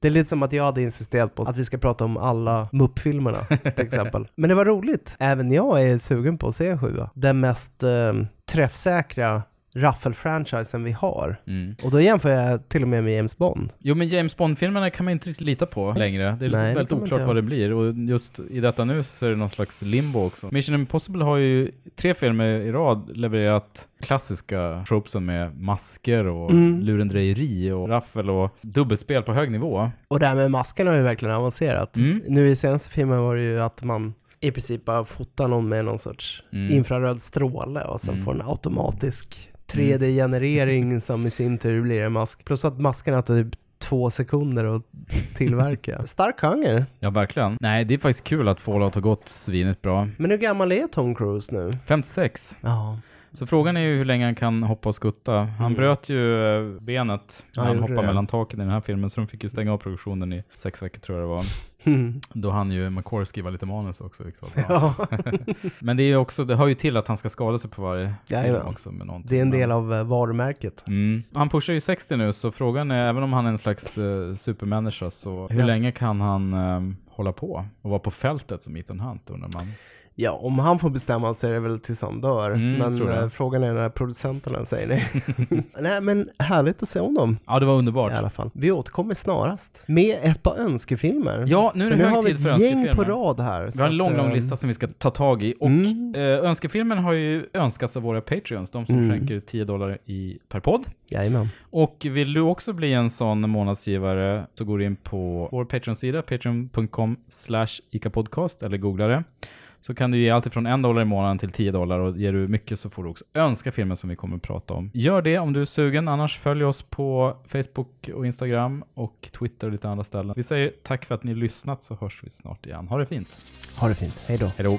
det är lite som att jag hade insisterat på att vi ska prata om alla Mupp-filmerna (laughs) till exempel. Men det var roligt. Även jag är sugen på att se en sjua. Den mest eh, träffsäkra Raffel-franchisen vi har. Mm. Och då jämför jag till och med med James Bond. Jo, men James Bond-filmerna kan man inte riktigt lita på längre. Det är Nej, väldigt oklart vad det blir. Och just i detta nu så är det någon slags limbo också. Mission Impossible har ju tre filmer i rad levererat klassiska tropesen med masker och Mm. lurendrejeri och raffel och dubbelspel på hög nivå. Och det här med maskerna har ju verkligen avancerat. Mm. Nu i senaste filmen var det ju att man i princip bara fotar någon med någon sorts Mm. infraröd stråle och sen Mm. får en automatisk 3D-generering som i sin tur blir en mask. Plus att maskerna tar typ två sekunder att tillverka. (laughs) Stark hunger. Ja, verkligen. Nej, det är faktiskt kul att Fallout har gått svinigt bra. Men hur gammal är Tom Cruise nu? 56. Ja. Så frågan är ju hur länge han kan hoppa och skutta. Han Mm. bröt ju eh, benet Ja, när han hoppade mellan taken i den här filmen, så de fick ju stänga av produktionen i sex veckor tror jag det var. Mm. Då han ju McCoy skriva lite manus också. Ja. (laughs) Men det är ju också, det hör ju till att han ska skada sig på varje film Jajamän. också med någonting. Det är en del av eh, varumärket. Mm. Han pushar ju 60 nu, så frågan är, även om han är en slags uh, supermänniska, så hur Ja. länge kan han eh, hålla på och vara på fältet som Ethan Hunt undrar man. Ja, om han får bestämma så är det väl tills han dör. Mm, men eh, frågan är när producenterna säger nej. (laughs) nej, men härligt att se om dem. Ja, det var underbart. I alla fall. Vi återkommer snarast med ett par önskefilmer. Ja, nu är det för hög har vi tid för ett gäng önskefilmer. på rad här. Vi har en lång, lång eh, lista som vi ska ta tag i. Och Mm. eh, önskefilmen har ju önskats av våra Patreons, de som Mm. skänker 10 dollar i, per podd. Jajamän. Och vill du också bli en sån månadsgivare så går du in på vår Patreon-sida, patreon.com slash icapodcast eller googla det. Så kan du ge allt från en dollar i månaden till 10 dollar och ger du mycket så får du också önska filmen som vi kommer att prata om. Gör det om du är sugen, annars följ oss på Facebook och Instagram och Twitter och lite andra ställen. Vi säger tack för att ni lyssnat så hörs vi snart igen. Ha det fint! Ha det fint. Hej då. Hej då!